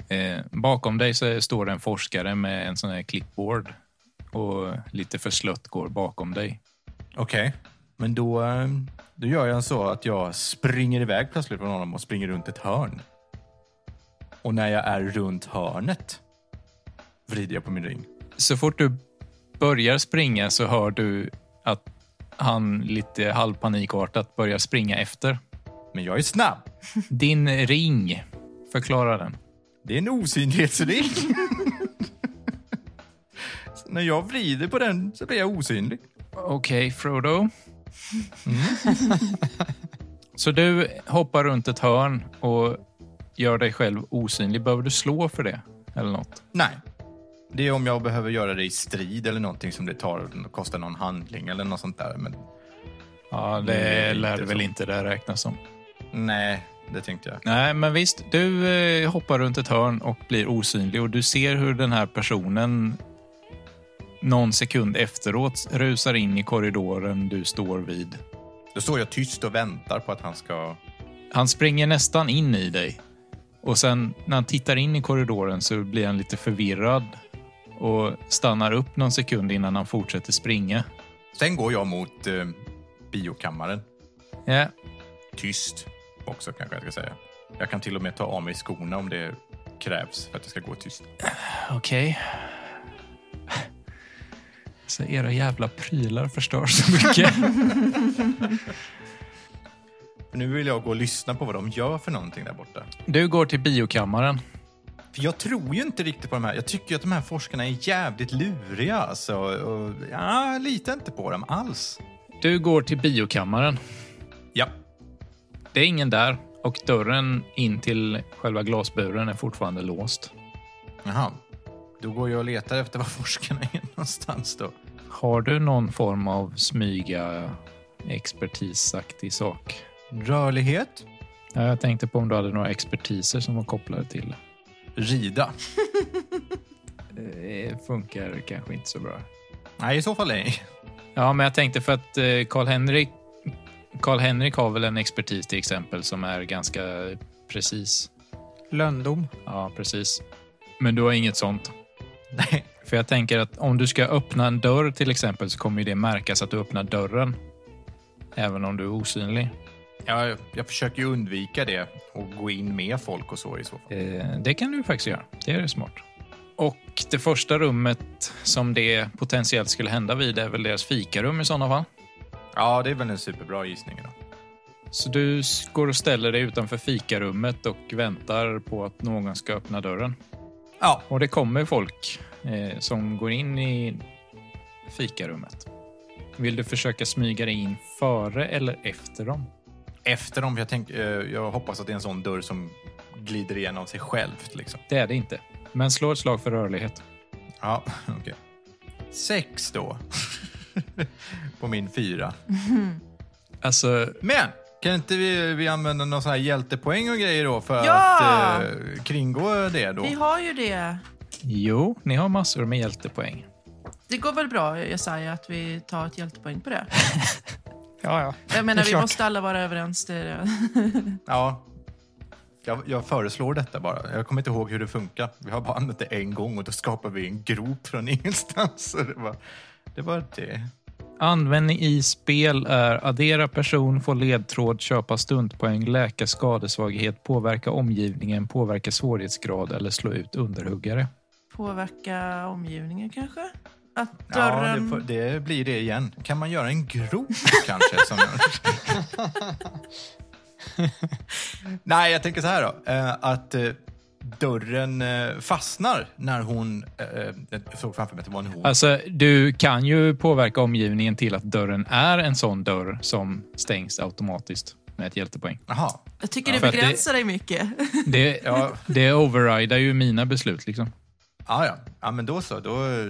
Eh, bakom dig så står det en forskare med en sån här clipboard och lite förslött går bakom dig. Okej, men då, eh, då gör jag så att jag springer iväg plötsligt från honom och springer runt ett hörn. Och när jag är runt hörnet vrider jag på min ring. Så fort du börjar springa så hör du att han lite halvpanikartat börjar springa efter. Men jag är snabb. Din ring, förklara den. Det är en osynlighetsring. när jag vrider på den så blir jag osynlig. Okej, Frodo. så du hoppar runt ett hörn och gör dig själv osynlig. Behöver du slå för det? Eller något? Nej. Det är om jag behöver göra det i strid eller någonting som det tar kostar någon handling eller något sånt där. Men Ja, Det det lär väl så. inte det räknas som. nej, det tänkte jag. Nej, men visst. Du eh, hoppar runt ett hörn och blir osynlig och du ser hur den här personen någon sekund efteråt rusar in i korridoren du står vid. Då står jag tyst och väntar på att han ska... Han springer nästan in i dig. Och sen när han tittar in i korridoren så blir han lite förvirrad och stannar upp någon sekund innan han fortsätter springa. Sen går jag mot eh, biokammaren. Ja, Tyst också kanske jag ska säga. Jag kan till och med ta av mig skorna om det krävs för att det ska gå tyst. okej. Så era jävla prylar förstör så mycket. Nu vill jag gå och lyssna på vad de gör för någonting där borta. Du går till biokammaren. För jag tror ju inte riktigt på de här. Jag tycker att de här forskarna är jävligt luriga alltså. Och, ja, jag litar inte på dem alls. Du går till biokammaren. Ja, Det är ingen där och dörren in till själva glasburen är fortfarande låst. jaha. Då går jag och letar efter var forskarna är någonstans då. Har du någon form av smyga expertisaktig sak? Rörlighet. Ja, jag tänkte på om du hade några expertiser som var kopplade till Rida. det. funkar kanske inte så bra. Nej, i så fall nej. Ja, men jag tänkte för att eh, Karl-Henrik Karl-Henrik har väl en expertis till exempel som är ganska precis. Löndom. Ja, precis. Men du har inget sånt? Nej. För jag tänker att om du ska öppna en dörr till exempel så kommer ju det märkas att du öppnar dörren. Även om du är osynlig. Jag, jag försöker ju undvika det och gå in med folk och så i så fall. Eh, det kan du faktiskt göra. Det är smart. Och det första rummet som det potentiellt skulle hända vid är väl deras fikarum i sådana fall. Ja, det är väl en superbra gissning då. Så du går och ställer dig utanför fikarummet och väntar på att någon ska öppna dörren. Ja, Och det kommer folk eh, som går in i fikarummet. Vill du försöka smyga dig in före eller efter dem? Efter dem. Jag, tänk, eh, jag hoppas att det är en sån dörr som glider igen av sig självt. Liksom. Det är det inte. Men slå ett slag för rörlighet. Ja, okej. Sex då. På min fyra. Alltså, Men kan inte vi, vi använda någon sån här hjältepoäng och grejer då för Ja! att eh, kringgå det då? Vi har ju det. jo, ni har massor med hjältepoäng. Det går väl bra, Jesaja, att vi tar ett hjältepoäng på det? Ja, ja. Jag menar, vi klart. måste alla vara överens. Det. Ja. Jag, jag föreslår detta bara. Jag kommer inte ihåg hur det funkar. Vi har bara använt det en gång och då skapar vi en grop från ingenstans. Det, var, det var det. Användning i spel är addera person, få ledtråd, köpa stuntpoäng, läka skadesvaghet, påverka omgivningen, påverka svårighetsgrad eller slå ut underhuggare. Påverka omgivningen kanske? Att Ja, dörren... det, får- det blir det igen. Kan man göra en grop kanske? Som... Nej, jag tänker så här då. Eh, att eh, dörren eh, fastnar när hon... Jag såg framför mig att det var en hon. Alltså, du kan ju påverka omgivningen till att dörren är en sån dörr som stängs automatiskt med ett hjältepoäng. Jaha. Jag tycker Ja, det det- begränsar dig mycket. Det, Ja. det overrider ju mina beslut. liksom. Ja, ja. ja, men då så. Då,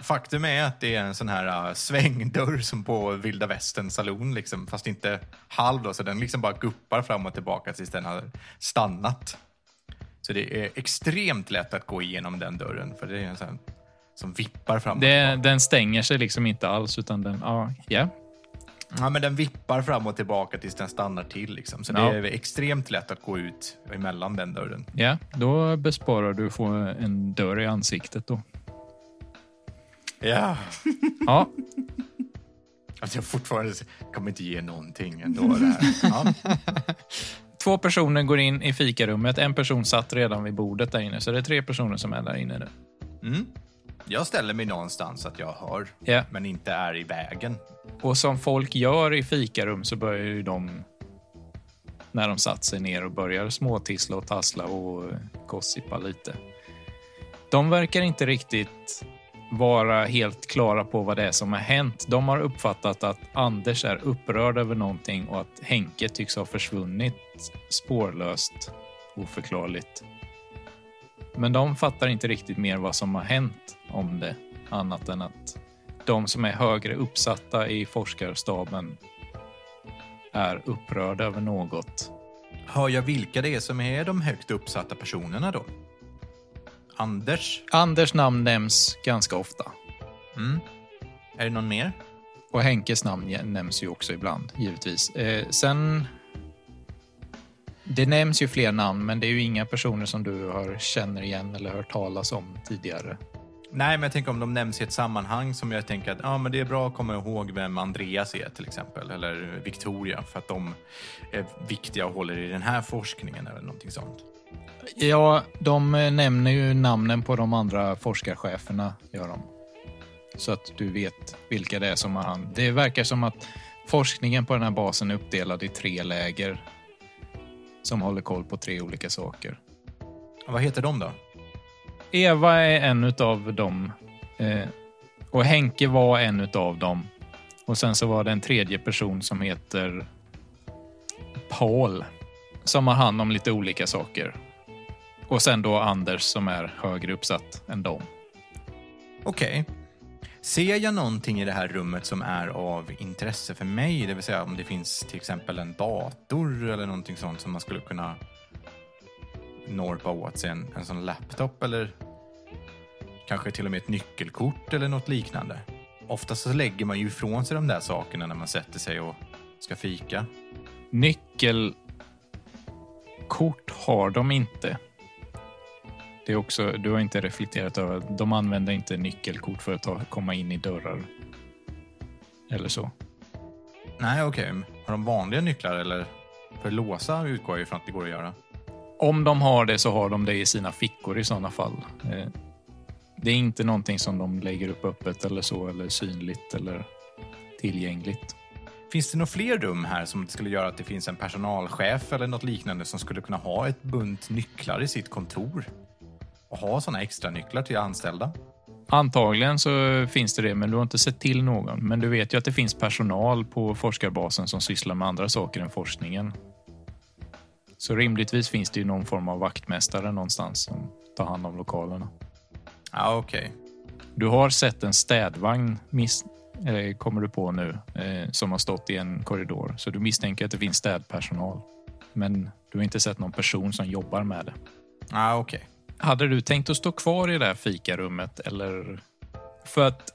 faktum är att det är en sån här uh, svängdörr som på vilda västern saloon, liksom, fast inte halv då, så den liksom bara guppar fram och tillbaka tills den har stannat. Så det är extremt lätt att gå igenom den dörren, för det är en sån som vippar fram Det, den stänger sig liksom inte alls, utan den... Ja, ja. Ja, men den vippar fram och tillbaka tills den stannar till. Liksom. Så Ja. det är extremt lätt att gå ut emellan den dörren. ja, då besparar du få en dörr i ansiktet då. Ja. Ja, Alltså jag fortfarande kommer inte ge någonting ändå. Ja. två personer går in i fikarummet. En person satt redan vid bordet där inne, så det är tre personer som är där inne nu. Mm. Jag ställer mig någonstans att jag hör, Ja. men inte är i vägen. Och som folk gör i fikarum så börjar ju de när de satt sig ner och börjar småtissla och tassla och gossipa lite. De verkar inte riktigt vara helt klara på vad det är som har hänt. De har uppfattat att Anders är upprörd över någonting och att Henke tycks ha försvunnit spårlöst, oförklarligt. Men de fattar inte riktigt mer vad som har hänt om det, annat än att de som är högre uppsatta i forskarstaben är upprörda över något. Hör jag vilka det är som är de högt uppsatta personerna då? Anders? Anders namn nämns ganska ofta. Mm. Är det någon mer? Och Henkes namn nämns ju också ibland, givetvis. Eh, sen... Det nämns ju fler namn, men det är ju inga personer som du har känner igen eller hört talas om tidigare. Nej, men jag tänker om de nämns i ett sammanhang som jag tänker att ja, men det är bra att komma ihåg vem Andreas är till exempel, eller Victoria, för att de är viktiga och håller i den här forskningen eller någonting sånt. Ja, de nämner ju namnen på de andra forskarcheferna, gör de. Så att du vet vilka det är som har hand. Det verkar som att forskningen på den här basen är uppdelad i tre läger som håller koll på tre olika saker. Vad heter de då? Eva är en utav dem. Eh, och Henke var en utav dem. Och sen så var det en tredje person som heter Paul. Som har hand om lite olika saker. Och sen då Anders som är högre uppsatt än dem. Okej. Ser jag någonting i det här rummet som är av intresse för mig? Det vill säga om det finns till exempel en dator eller någonting sånt som man skulle kunna norpa åt sig. En, en sån laptop eller kanske till och med ett nyckelkort eller något liknande. Oftast så lägger man ju ifrån sig de där sakerna när man sätter sig och ska fika. Nyckelkort har de inte. Det är också, du har inte reflekterat över att de använder inte nyckelkort för att ta, komma in i dörrar. Eller så. Nej, okej. Har de vanliga nycklar eller? För låsa utgår jag ifrån att det går att göra. Om de har det så har de det i sina fickor i sådana fall. Eh, Det är inte någonting som de lägger upp öppet eller så, eller synligt eller tillgängligt. Finns det några fler rum här som skulle göra att det finns en personalchef eller något liknande som skulle kunna ha ett bunt nycklar i sitt kontor? Och ha sådana extra nycklar till anställda? Antagligen så finns det det, men du har inte sett till någon. Men du vet ju att det finns personal på forskarbasen som sysslar med andra saker än forskningen. Så rimligtvis finns det ju någon form av vaktmästare någonstans som tar hand om lokalerna. Ja, okej. Du har sett en städvagn, miss, eh, kommer du på nu, eh, som har stått i en korridor. Så du misstänker att det finns städpersonal. Men du har inte sett någon person som jobbar med det. Ja, okej. Hade du tänkt att stå kvar i det här fikarummet eller? För att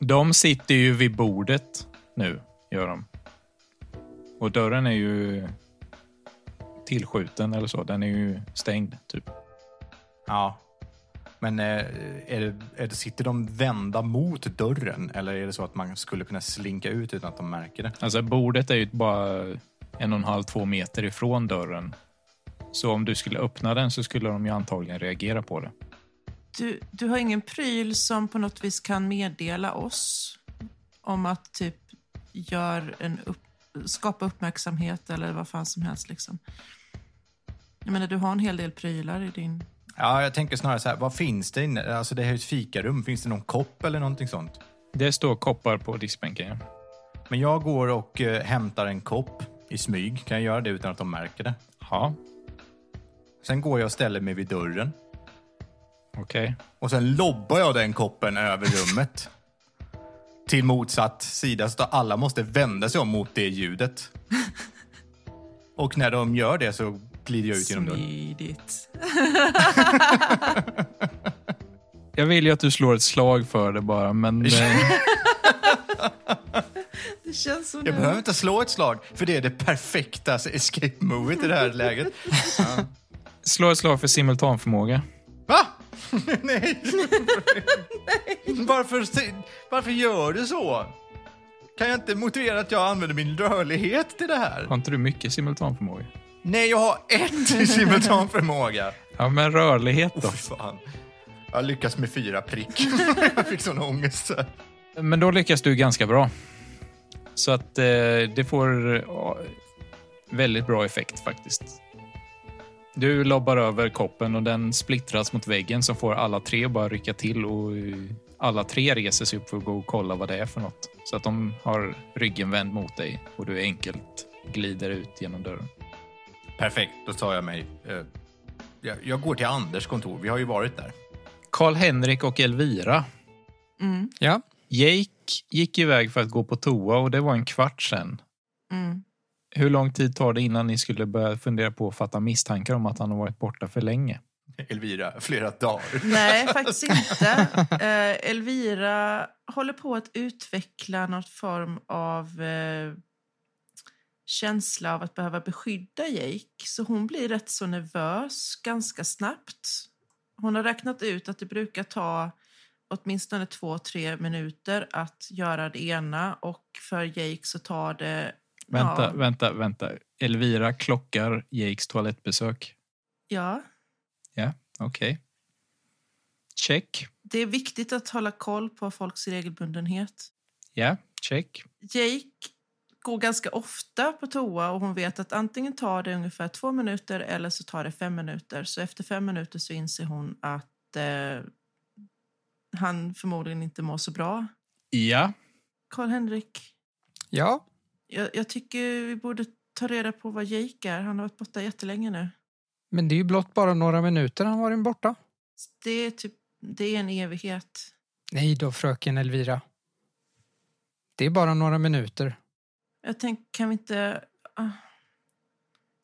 de sitter ju vid bordet nu, gör de. Och dörren är ju tillskjuten eller så. Den är ju stängd, typ. Ja. Men eh, är det, är det, sitter de vända mot dörren eller är det så att man skulle kunna slinka ut utan att de märker det? Alltså bordet är ju bara en och en halv, två meter ifrån dörren. Så om du skulle öppna den så skulle de ju antagligen reagera på det. Du, du har ingen pryl som på något vis kan meddela oss om att typ gör en upp, skapa uppmärksamhet eller vad fan som helst liksom. Jag menar, du har en hel del prylar i din... Ja, jag tänker snarare så här, vad finns det inne? Alltså det här är ett fikarum. Finns det någon kopp eller någonting sånt? Det står koppar på diskbänken. ja. Men jag går och eh, hämtar en kopp i smyg. Kan jag göra det utan att de märker det? Ja, Sen går jag och ställer mig vid dörren. okej. Och sen lobbar jag den koppen över rummet. Till motsatt sida så att alla måste vända sig om mot det ljudet. Och när de gör det så glider jag ut genom dörren. Smidigt. Jag vill ju att du slår ett slag för det bara, men... Det känns som Jag behöver inte slå ett slag, för det är det perfekta escape-movet i det här läget. slå ett slag för simultanförmåga. Va? Nej! Varför, varför gör du så? Kan jag inte motivera att jag använder min rörlighet till det här? Har inte du mycket simultanförmåga? Nej, jag har ett i simultanförmåga. Ja, men rörlighet då? Fy fan. Jag lyckas med fyra prick. jag fick sån ångest. Men då lyckas du ganska bra. Så att eh, det får ja, väldigt bra effekt faktiskt. Du lobbar över koppen och den splittras mot väggen som får alla tre bara rycka till och eh, alla tre reser sig upp för att gå och kolla vad det är för något. Så att de har ryggen vänd mot dig och du enkelt glider ut genom dörren. Perfekt, då tar jag mig. eh, Jag, jag går till Anders kontor. Vi har ju varit där. Karl-Henrik och Elvira. Mm, Ja, Jake gick iväg för att gå på toa och det var en kvart sen. mm. Hur lång tid tar det innan ni skulle börja fundera på att fatta misstankar om att han har varit borta för länge? Elvira, flera dagar. Nej, faktiskt inte. Eh, Elvira håller på att utveckla något form av eh, känsla av att behöva beskydda Jake. Så hon blir rätt så nervös ganska snabbt. Hon har räknat ut att det brukar ta åtminstone två, tre minuter att göra det ena och för Jake så tar det... Vänta, ja, vänta, vänta. Elvira klockar Jakes toalettbesök. Ja, Ja, okej. Check. det är viktigt att hålla koll på folks regelbundenhet. Ja, check. Jake går ganska ofta på toa och hon vet att antingen tar det ungefär två minuter eller så tar det fem minuter. Så efter fem minuter så inser hon att eh, han förmodligen inte mår så bra. Ja, Karl-Henrik, ja. Jag, jag tycker vi borde ta reda på vad Jake är. Han har varit borta jättelänge nu. Men det är ju blott bara några minuter han varit borta. Det är, typ, det är en evighet. Nej då, fröken Elvira. Det är bara några minuter. Jag tänker, kan vi inte... ah,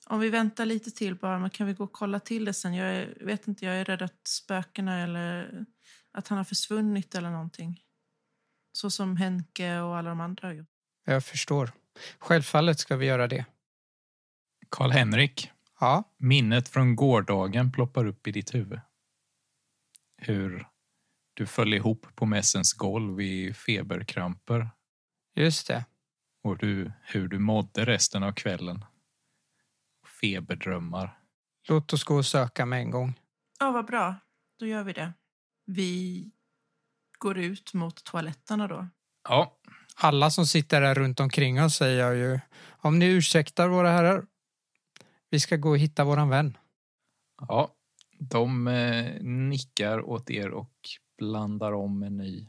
om vi väntar lite till bara, men kan vi gå och kolla till det sen? Jag är, vet inte, jag är rädd att spökena eller att han har försvunnit eller någonting. Så som Henke och alla de andra har gjort. Jag förstår. Självfallet ska vi göra det. Karl-Henrik. Ja, Minnet från gårdagen ploppar upp i ditt huvud. Hur du föll ihop på mässens golv i feberkramper just det. och du, hur du mådde resten av kvällen. Feberdrömmar. Låt oss gå och söka med en gång. Ja, vad bra. Då gör vi det. Vi går ut mot toaletterna då. Ja, Alla som sitter här runt omkring oss säger jag ju. Om ni ursäktar våra herrar. Vi ska gå och hitta våran vän. ja. De eh, nickar åt er och blandar om en ny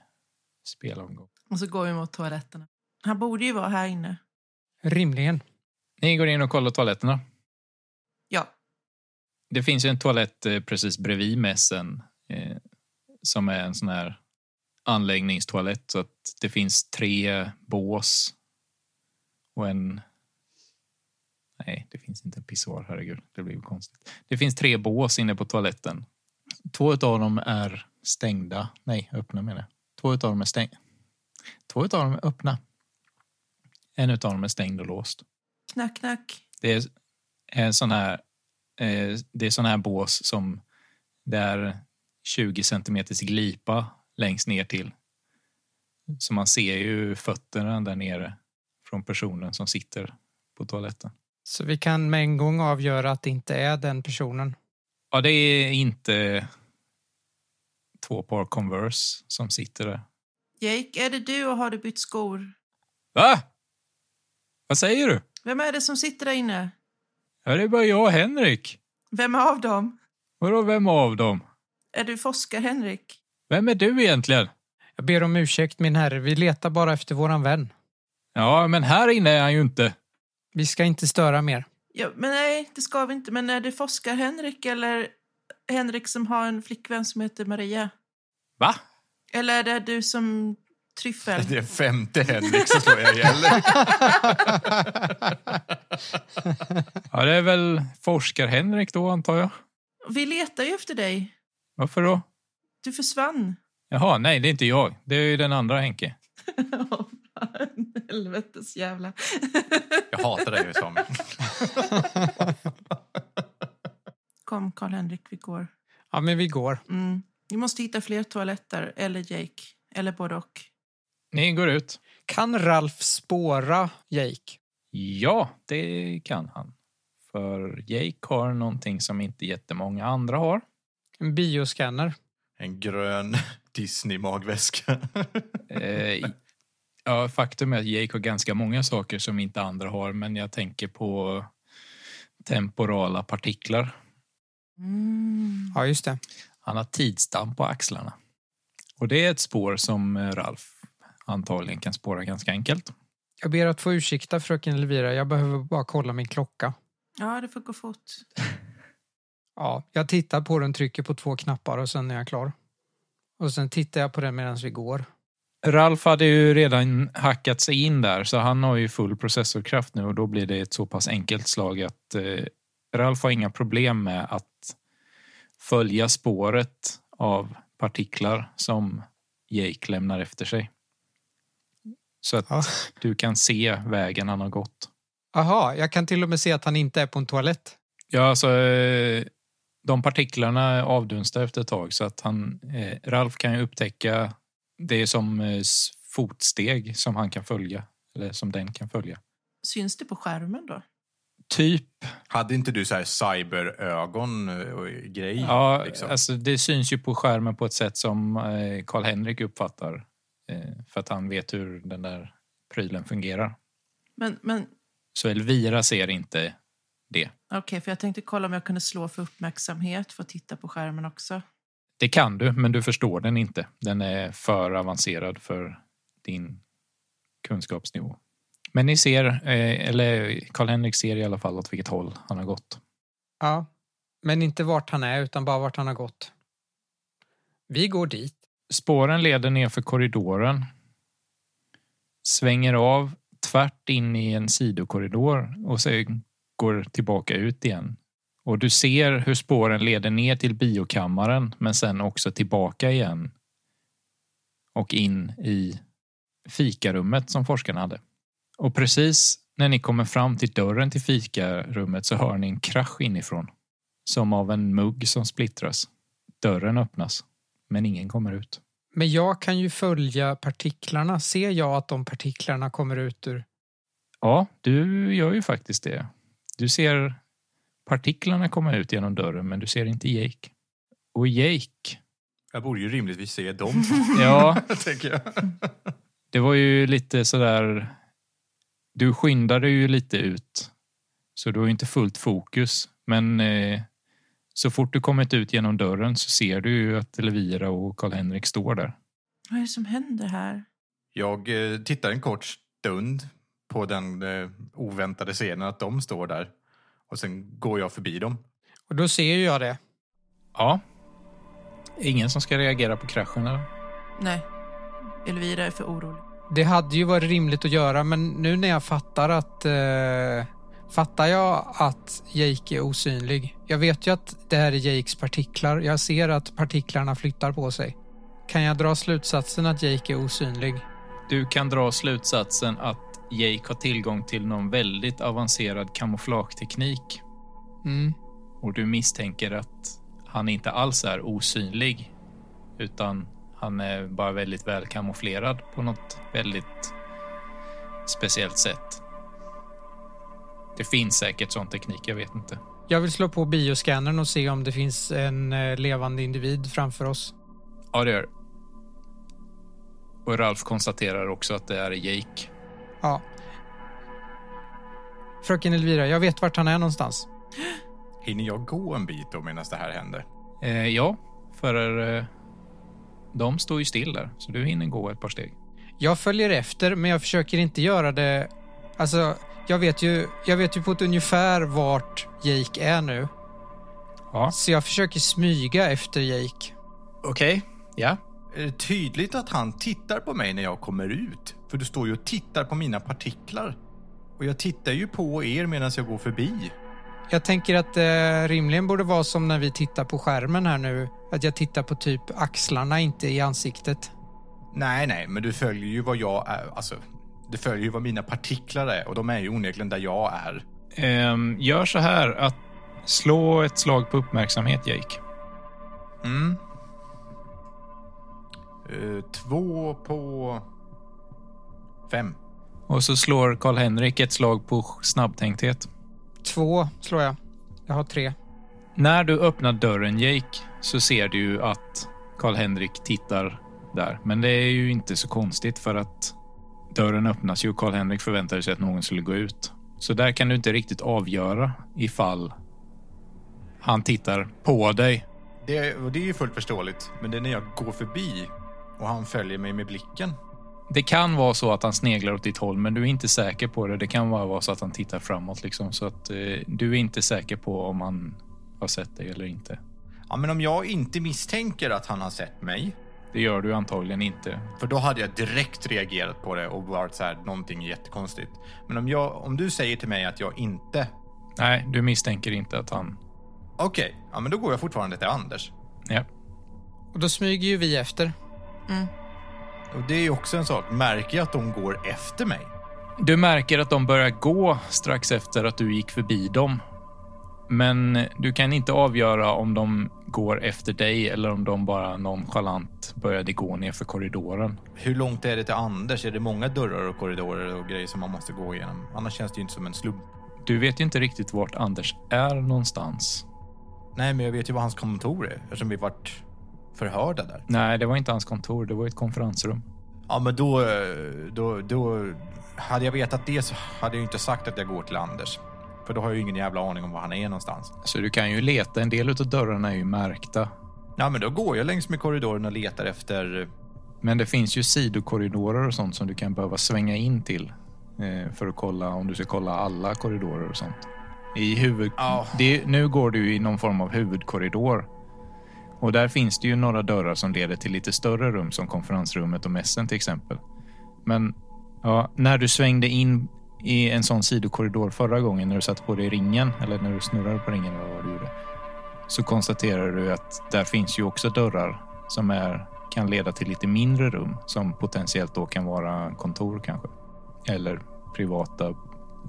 spelomgång. Och så går vi mot toaletterna. Han borde ju vara här inne. Rimligen. Ni går in och kollar toaletterna. Ja. Det finns ju en toalett eh, precis bredvid mässen eh, som är en sån här anläggningstoalett så att det finns tre bås och en... Nej, det finns inte en pissoar, herregud. Det blir konstigt. Det finns tre bås inne på toaletten. Två av dem är stängda. Nej, öppna menar jag. Två av dem är stängda. Två av dem är öppna. En av dem är stängd och låst. Knack, knack. Det är en sån här, eh, det är sån här bås som det är 20 centimeters glipa längst ner till. Så man ser ju fötterna där nere från personen som sitter på toaletten. Så vi kan med en gång avgöra att det inte är den personen. Ja, det är inte två par Converse som sitter där. Jake, är det du och har du bytt skor? Va? Vad säger du? Vem är det som sitter där inne? Ja, det är bara jag och Henrik. Vem av dem? Vadå, vem av dem? Är du forskar Henrik? Vem är du egentligen? Jag ber om ursäkt min herre, vi letar bara efter våran vän. Ja, men här inne är han ju inte. Vi ska inte störa mer. Ja, men nej, det ska vi inte. Men är det forskar Henrik eller Henrik som har en flickvän som heter Maria? Va? Eller är det du som tryffel? Det är femte Henrik som slår jag ihjäl. Ja, det är väl forskar-Henrik då, antar jag. Vi letar ju efter dig. Varför då? Du försvann. Jaha, nej, det är inte jag. Det är ju den andra Henke. Fan. Helvetes jävla. Jag hatar dig Samuel. Kom, Karl-Henrik, vi går. Ja, men vi går. Mm. Vi måste hitta fler toaletter, eller Jake. Eller både och. Ni går ut. Kan Ralf spåra Jake? Ja, det kan han. För Jake har någonting som inte jättemånga andra har. En bioscanner. En grön Disney-magväska. Eh, ja, faktum är att Jake har ganska många saker som inte andra har, men jag tänker på temporala partiklar. Mm. Ja, just det. Han har tidsdamm på axlarna. Och det är ett spår som eh, Ralf antagligen kan spåra ganska enkelt. Jag ber att få ursäkta fröken Elvira, jag behöver bara kolla min klocka. Ja, det får gå fort. Ja, jag tittar på den, trycker på två knappar och sen är jag klar. Och sen tittar jag på den medan vi går. Ralf hade ju redan hackat sig in där så han har ju full processorkraft nu och då blir det ett så pass enkelt slag att eh, Ralf har inga problem med att följa spåret av partiklar som Jake lämnar efter sig. Så att Ja. du kan se vägen han har gått. Aha, jag kan till och med se att han inte är på en toalett. Ja, alltså eh, de partiklarna avdunstar efter ett tag så att han, eh, Ralf kan ju upptäcka det är som eh, fotsteg som han kan följa eller som den kan följa. Syns det på skärmen då? Typ Hade inte du så här cyberögon och grej? Ja, liksom? alltså det syns ju på skärmen på ett sätt som eh, Karl-Henrik uppfattar. Eh, för att han vet hur den där prylen fungerar. Men, men Så Elvira ser inte det. okej, för jag tänkte kolla om jag kunde slå för uppmärksamhet för att titta på skärmen också. Det kan du, men du förstår den inte. Den är för avancerad för din kunskapsnivå. Men ni ser, eh, eller Karl-Henrik ser i alla fall åt vilket håll han har gått. Ja, men inte vart han är utan bara vart han har gått. Vi går dit. Spåren leder ner för korridoren. Svänger av tvärt in i en sidokorridor och sen går tillbaka ut igen. Och du ser hur spåren leder ner till biokammaren men sen också tillbaka igen. Och in i fikarummet som forskarna hade. Och precis när ni kommer fram till dörren till fikarummet så hör ni en krasch inifrån. Som av en mugg som splittras. Dörren öppnas, men ingen kommer ut. Men jag kan ju följa partiklarna. Ser jag att de partiklarna kommer ut ur... Ja, du gör ju faktiskt det. Du ser partiklarna komma ut genom dörren, men du ser inte Jake. Och Jake, Jag borde ju rimligtvis se dem. ja, tänker jag. det var ju lite sådär... Du skyndade ju lite ut, så du har ju inte fullt fokus. Men eh, så fort du kommit ut genom dörren så ser du ju att Elvira och Karl-Henrik står där. Vad är det som händer här? Jag eh, tittar en kort stund på den eh, oväntade scenen att de står där. Och sen går jag förbi dem. Och då ser ju jag det. Ja. Ingen som ska reagera på kraschen eller? Nej, Elvira är för orolig. Det hade ju varit rimligt att göra men nu när jag fattar att... Eh, fattar jag att Jake är osynlig. Jag vet ju att det här är Jakes partiklar. Jag ser att partiklarna flyttar på sig. Kan jag dra slutsatsen att Jake är osynlig? Du kan dra slutsatsen att Jake har tillgång till någon väldigt avancerad kamouflageteknik Mm. och du misstänker att han inte alls är osynlig utan han är bara väldigt väl kamouflerad på något väldigt speciellt sätt. Det finns säkert sån teknik, jag vet inte. Jag vill slå på bioscannern och se om det finns en eh, levande individ framför oss. Ja, det gör. Och Ralf konstaterar också att det är Jake. Ja. Fröken Elvira, jag vet vart han är någonstans. Hinner jag gå en bit då medan det här händer? Eh, ja, för eh, de står ju still där, så du hinner gå ett par steg. Jag följer efter, men jag försöker inte göra det... Alltså, jag vet ju, jag vet ju på ett ungefär vart Jake är nu. Ja. Så jag försöker smyga efter Jake. Okej. Ja. Är det tydligt att han tittar på mig när jag kommer ut? För du står ju och tittar på mina partiklar. Och jag tittar ju på er medan jag går förbi. Jag tänker att det rimligen borde vara som när vi tittar på skärmen här nu. Att jag tittar på typ axlarna, inte i ansiktet. Nej, nej, men du följer ju vad jag är. Alltså, du följer ju vad mina partiklar är och de är ju onekligen där jag är. Ehm, gör så här att slå ett slag på uppmärksamhet, Jake. Mm. Eh, två på fem. Och så slår Karl-Henrik ett slag på snabbtänkthet. Två slår jag. Jag har tre. När du öppnar dörren, Jake, så ser du ju att Karl-Henrik tittar där. Men det är ju inte så konstigt för att dörren öppnas ju och Karl-Henrik förväntade sig att någon skulle gå ut. Så där kan du inte riktigt avgöra ifall han tittar på dig. Det, det är ju fullt förståeligt, men det är när jag går förbi och han följer mig med blicken. Det kan vara så att han sneglar åt ditt håll, men du är inte säker på det. Det kan bara vara så att han tittar framåt. Liksom, så att eh, du är inte säker på om han har sett dig eller inte. Ja, men om jag inte misstänker att han har sett mig, Det gör du antagligen inte. för då hade jag direkt reagerat på det och varit så här, någonting är jättekonstigt. Men om, jag, om du säger till mig att jag inte... Nej, du misstänker inte att han... Okej, ja, men då går jag fortfarande till Anders. Ja. Och då smyger ju vi efter. Och det är ju också en sak, märker jag att de går efter mig? Du märker att de börjar gå strax efter att du gick förbi dem. Men du kan inte avgöra om de går efter dig eller om de bara nonchalant började gå ner för korridoren. Hur långt är det till Anders? Är det många dörrar och korridorer och grejer som man måste gå igenom? Annars känns det ju inte som en slump. Du vet ju inte riktigt vart Anders är någonstans. Nej, men jag vet ju vad hans kontor är eftersom vi varit förhörda där. Nej, det var inte hans kontor. Det var ett konferensrum. Ja, men då, eh, då, då... Hade jag vetat det så hade jag inte sagt att jag går till Anders. För då har jag ju ingen jävla aning om var han är någonstans. Så du kan ju leta. En del av dörrarna är ju märkta. Ja, men då går jag längs med korridoren och letar efter... Men det finns ju sidokorridorer och sånt som du kan behöva svänga in till eh, för att kolla om du ska kolla alla korridorer och sånt. I huvud... Ja. Det, nu går du i någon form av huvudkorridor. Och där finns det ju några dörrar som leder till lite större rum som konferensrummet och mässen till exempel. Men ja, när du svängde in i en sån sidokorridor förra gången när du satte på dig ringen, eller när du snurrade på ringen eller vad du gjorde, så konstaterar du att där finns ju också dörrar som är, kan leda till lite mindre rum som potentiellt då kan vara kontor kanske. Eller privata,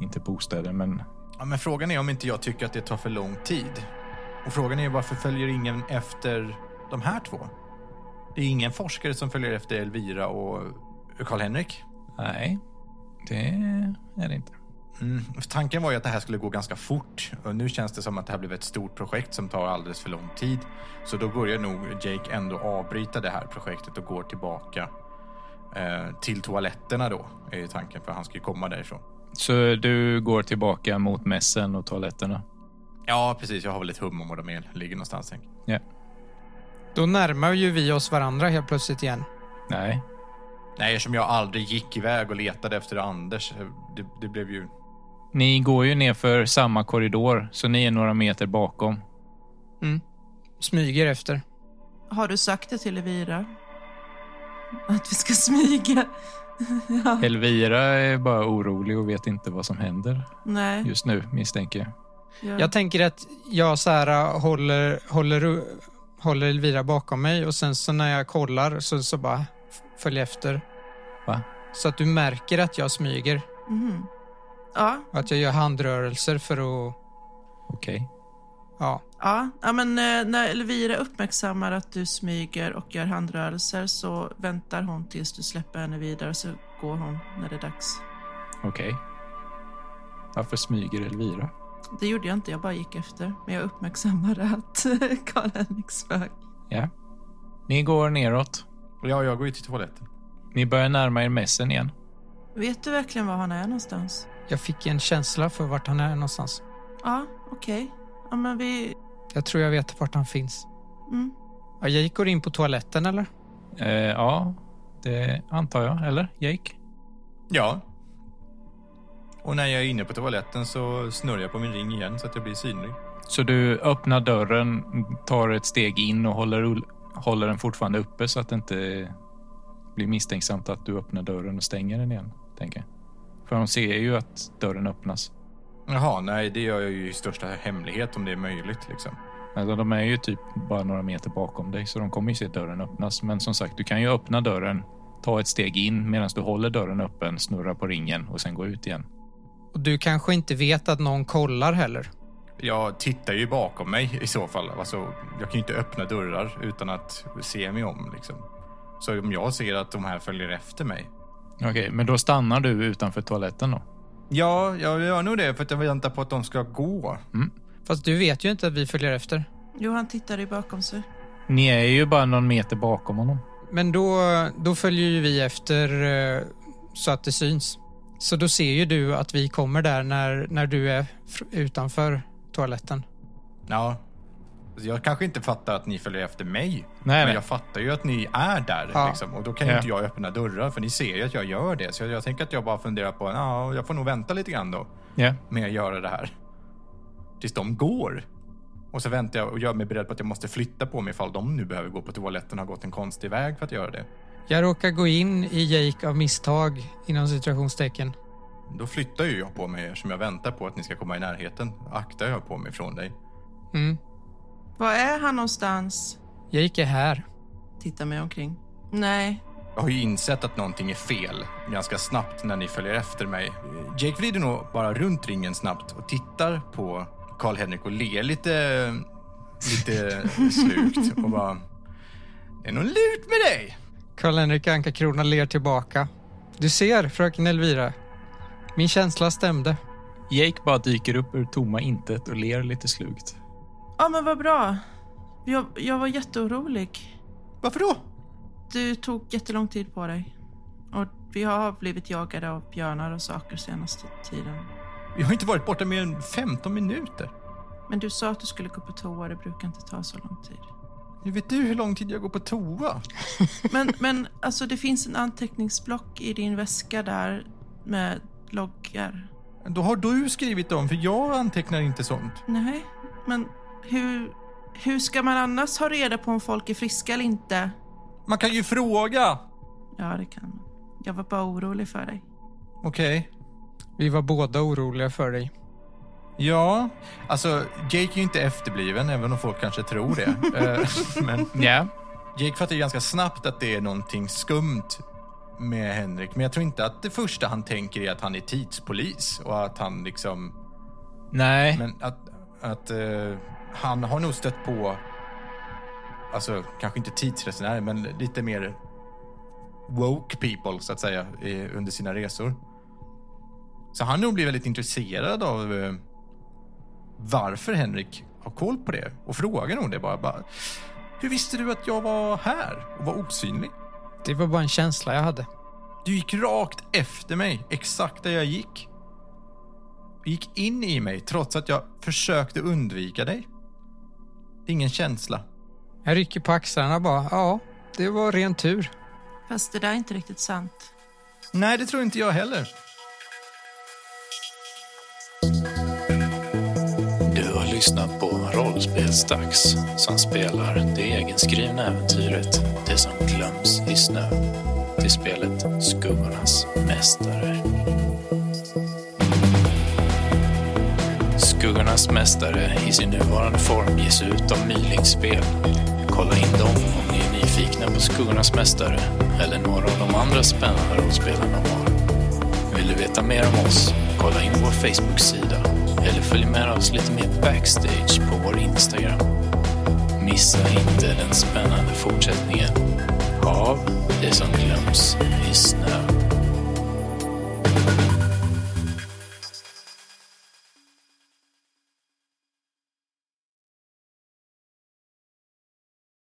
inte bostäder, men Ja, men frågan är om inte jag tycker att det tar för lång tid. Och frågan är varför följer ingen efter de här två? Det är ingen forskare som följer efter Elvira och Karl-Henrik. nej, det är det inte. Mm. Tanken var ju att det här skulle gå ganska fort och nu känns det som att det här blev ett stort projekt som tar alldeles för lång tid. Så då börjar nog Jake ändå avbryta det här projektet och går tillbaka eh, till toaletterna då, är tanken för han ska ju komma därifrån. Så du går tillbaka mot mässen och toaletterna? Ja, precis. Jag har väl ett hum om var de är, ligger någonstans. Tänk. Ja. Då närmar ju vi oss varandra helt plötsligt igen. Nej, Nej, eftersom jag aldrig gick iväg och letade efter Anders. Det, det blev ju... ni går ju ner för samma korridor, så ni är några meter bakom. Mm. Smyger efter. Har du sagt det till Elvira? Att vi ska smyga? ja. Elvira är bara orolig och vet inte vad som händer Nej. just nu, misstänker jag. Ja. Jag tänker att jag så här håller, håller, håller Elvira bakom mig och sen så när jag kollar så, så bara följer efter. Va? Så att du märker att jag smyger. Mhm. Ja, Och att jag gör handrörelser för att... Okej. Ja. ja. ja men eh, när Elvira uppmärksammar att du smyger och gör handrörelser så väntar hon tills du släpper henne vidare så går hon när det är dags. Okej. Varför smyger Elvira? Det gjorde jag inte, jag bara gick efter. Men jag uppmärksammade att Karl-Henrik smög. Ja. Ni går neråt. Ja, jag går ju till toaletten. Ni börjar närma er mässen igen. Vet du verkligen var han är någonstans? Jag fick en känsla för vart han är någonstans. Ja, okej. Ja, men vi... Jag tror jag vet vart han finns. Mm. Ja, jag går in på toaletten eller? Eh, ja, det antar jag. Eller, Jake? Ja. Och när jag är inne på toaletten så snurrar jag på min ring igen så att jag blir synlig. Så du öppnar dörren, tar ett steg in och håller, håller den fortfarande uppe så att det inte blir misstänksamt att du öppnar dörren och stänger den igen, tänker jag. För de ser ju att dörren öppnas. Jaha, nej, det gör jag ju i största hemlighet om det är möjligt. Liksom. Alltså, de är ju typ bara några meter bakom dig, så de kommer ju se dörren öppnas. Men som sagt, du kan ju öppna dörren, ta ett steg in medan du håller dörren öppen, snurra på ringen och sen gå ut igen. Och du kanske inte vet att någon kollar heller? Jag tittar ju bakom mig i så fall. Alltså, jag kan ju inte öppna dörrar utan att se mig om. Liksom. Så om jag ser att de här följer efter mig. Okej, men då stannar du utanför toaletten då? Ja, jag gör nog det för att jag väntar på att de ska gå. Fast du vet ju inte att vi följer efter. Jo, han tittade ju bakom sig. Ni är ju bara någon meter bakom honom. Men då, då följer ju vi efter eh, så att det syns. Så då ser ju du att vi kommer där när, när du är utanför toaletten. Ja. Alltså, Jag kanske inte fattar att ni följer efter mig. Nej, men nej. jag fattar ju att ni är där. Ja. Liksom, och då kan ju Ja. inte jag öppna dörrar för ni ser ju att jag gör det. Så jag, jag tänker att jag bara funderar på, ja, jag får nog vänta lite grann då Ja. med att göra det här. Tills de går. Och så väntar jag och gör mig beredd på att jag måste flytta på mig ifall de nu behöver gå på toaletten och har gått en konstig väg för att göra det. Jag råkar gå in i Jake av misstag inom situationstecken. Då flyttar ju jag på mig som jag väntar på att ni ska komma i närheten. Aktar jag på mig från dig. Mm. Var är han någonstans? Jake är här. Titta mig omkring. Nej. Jag har ju insett att någonting är fel ganska snabbt när ni följer efter mig. Jake vrider nog bara runt ringen snabbt och tittar på Karl-Henrik och ler lite, lite slukt och bara... Det är något lurt med dig! Karl-Henrik Anka-Krona ler tillbaka. Du ser, fröken Elvira. Min känsla stämde. Jake bara dyker upp ur tomma intet och ler lite slugt. Ja, men vad bra. Jag, jag var jätteorolig. Varför då? Du tog jättelång tid på dig. Och vi har blivit jagade av björnar och saker senaste tiden. Vi har inte varit borta mer än 15 minuter. Men du sa att du skulle gå på toa. Det brukar inte ta så lång tid. Nu vet du hur lång tid jag går på toa? Men, men alltså det finns en anteckningsblock i din väska där med loggar. Då har du skrivit dem, för jag antecknar inte sånt. Nej, men hur, hur ska man annars ha reda på om folk är friska eller inte? Man kan ju fråga! Ja, det kan man. Jag var bara orolig för dig. Okej. Vi var båda oroliga för dig. Ja, alltså Jake är ju inte efterbliven, även om folk kanske tror det. Eh, Men Ja, Jake fattar ju ganska snabbt att det är någonting skumt med Henrik. Men jag tror inte att det första han tänker är att han är tidspolis och att han liksom... nej. Men att, att eh, han har nog stött på, alltså kanske inte tidsresenärer, men lite mer woke people så att säga i, under sina resor. Så han nog blir väldigt intresserad av eh, varför Henrik har koll på det och frågar nog det bara, bara. Hur visste du att jag var här och var osynlig? Det var bara en känsla jag hade. Du gick rakt efter mig, exakt där jag gick. Du gick in i mig trots att jag försökte undvika dig. Ingen känsla. Jag rycker på axlarna bara. Ja, det var ren tur. Fast det där är inte riktigt sant. Nej, det tror inte jag heller. Lyssnat på Rollspelsdags som spelar det egenskrivna äventyret Det som glöms i snö till spelet Skuggornas mästare. Skuggornas mästare i sin nuvarande form ges ut av Mylingspel. Kolla in dem om ni är nyfikna på Skuggornas mästare eller några av de andra spännande rollspelarna har. Vill du veta mer om oss? Kolla in vår Facebook-sida eller följ med oss lite mer backstage på vår Instagram. Missa inte den spännande fortsättningen av Det som glöms i snö.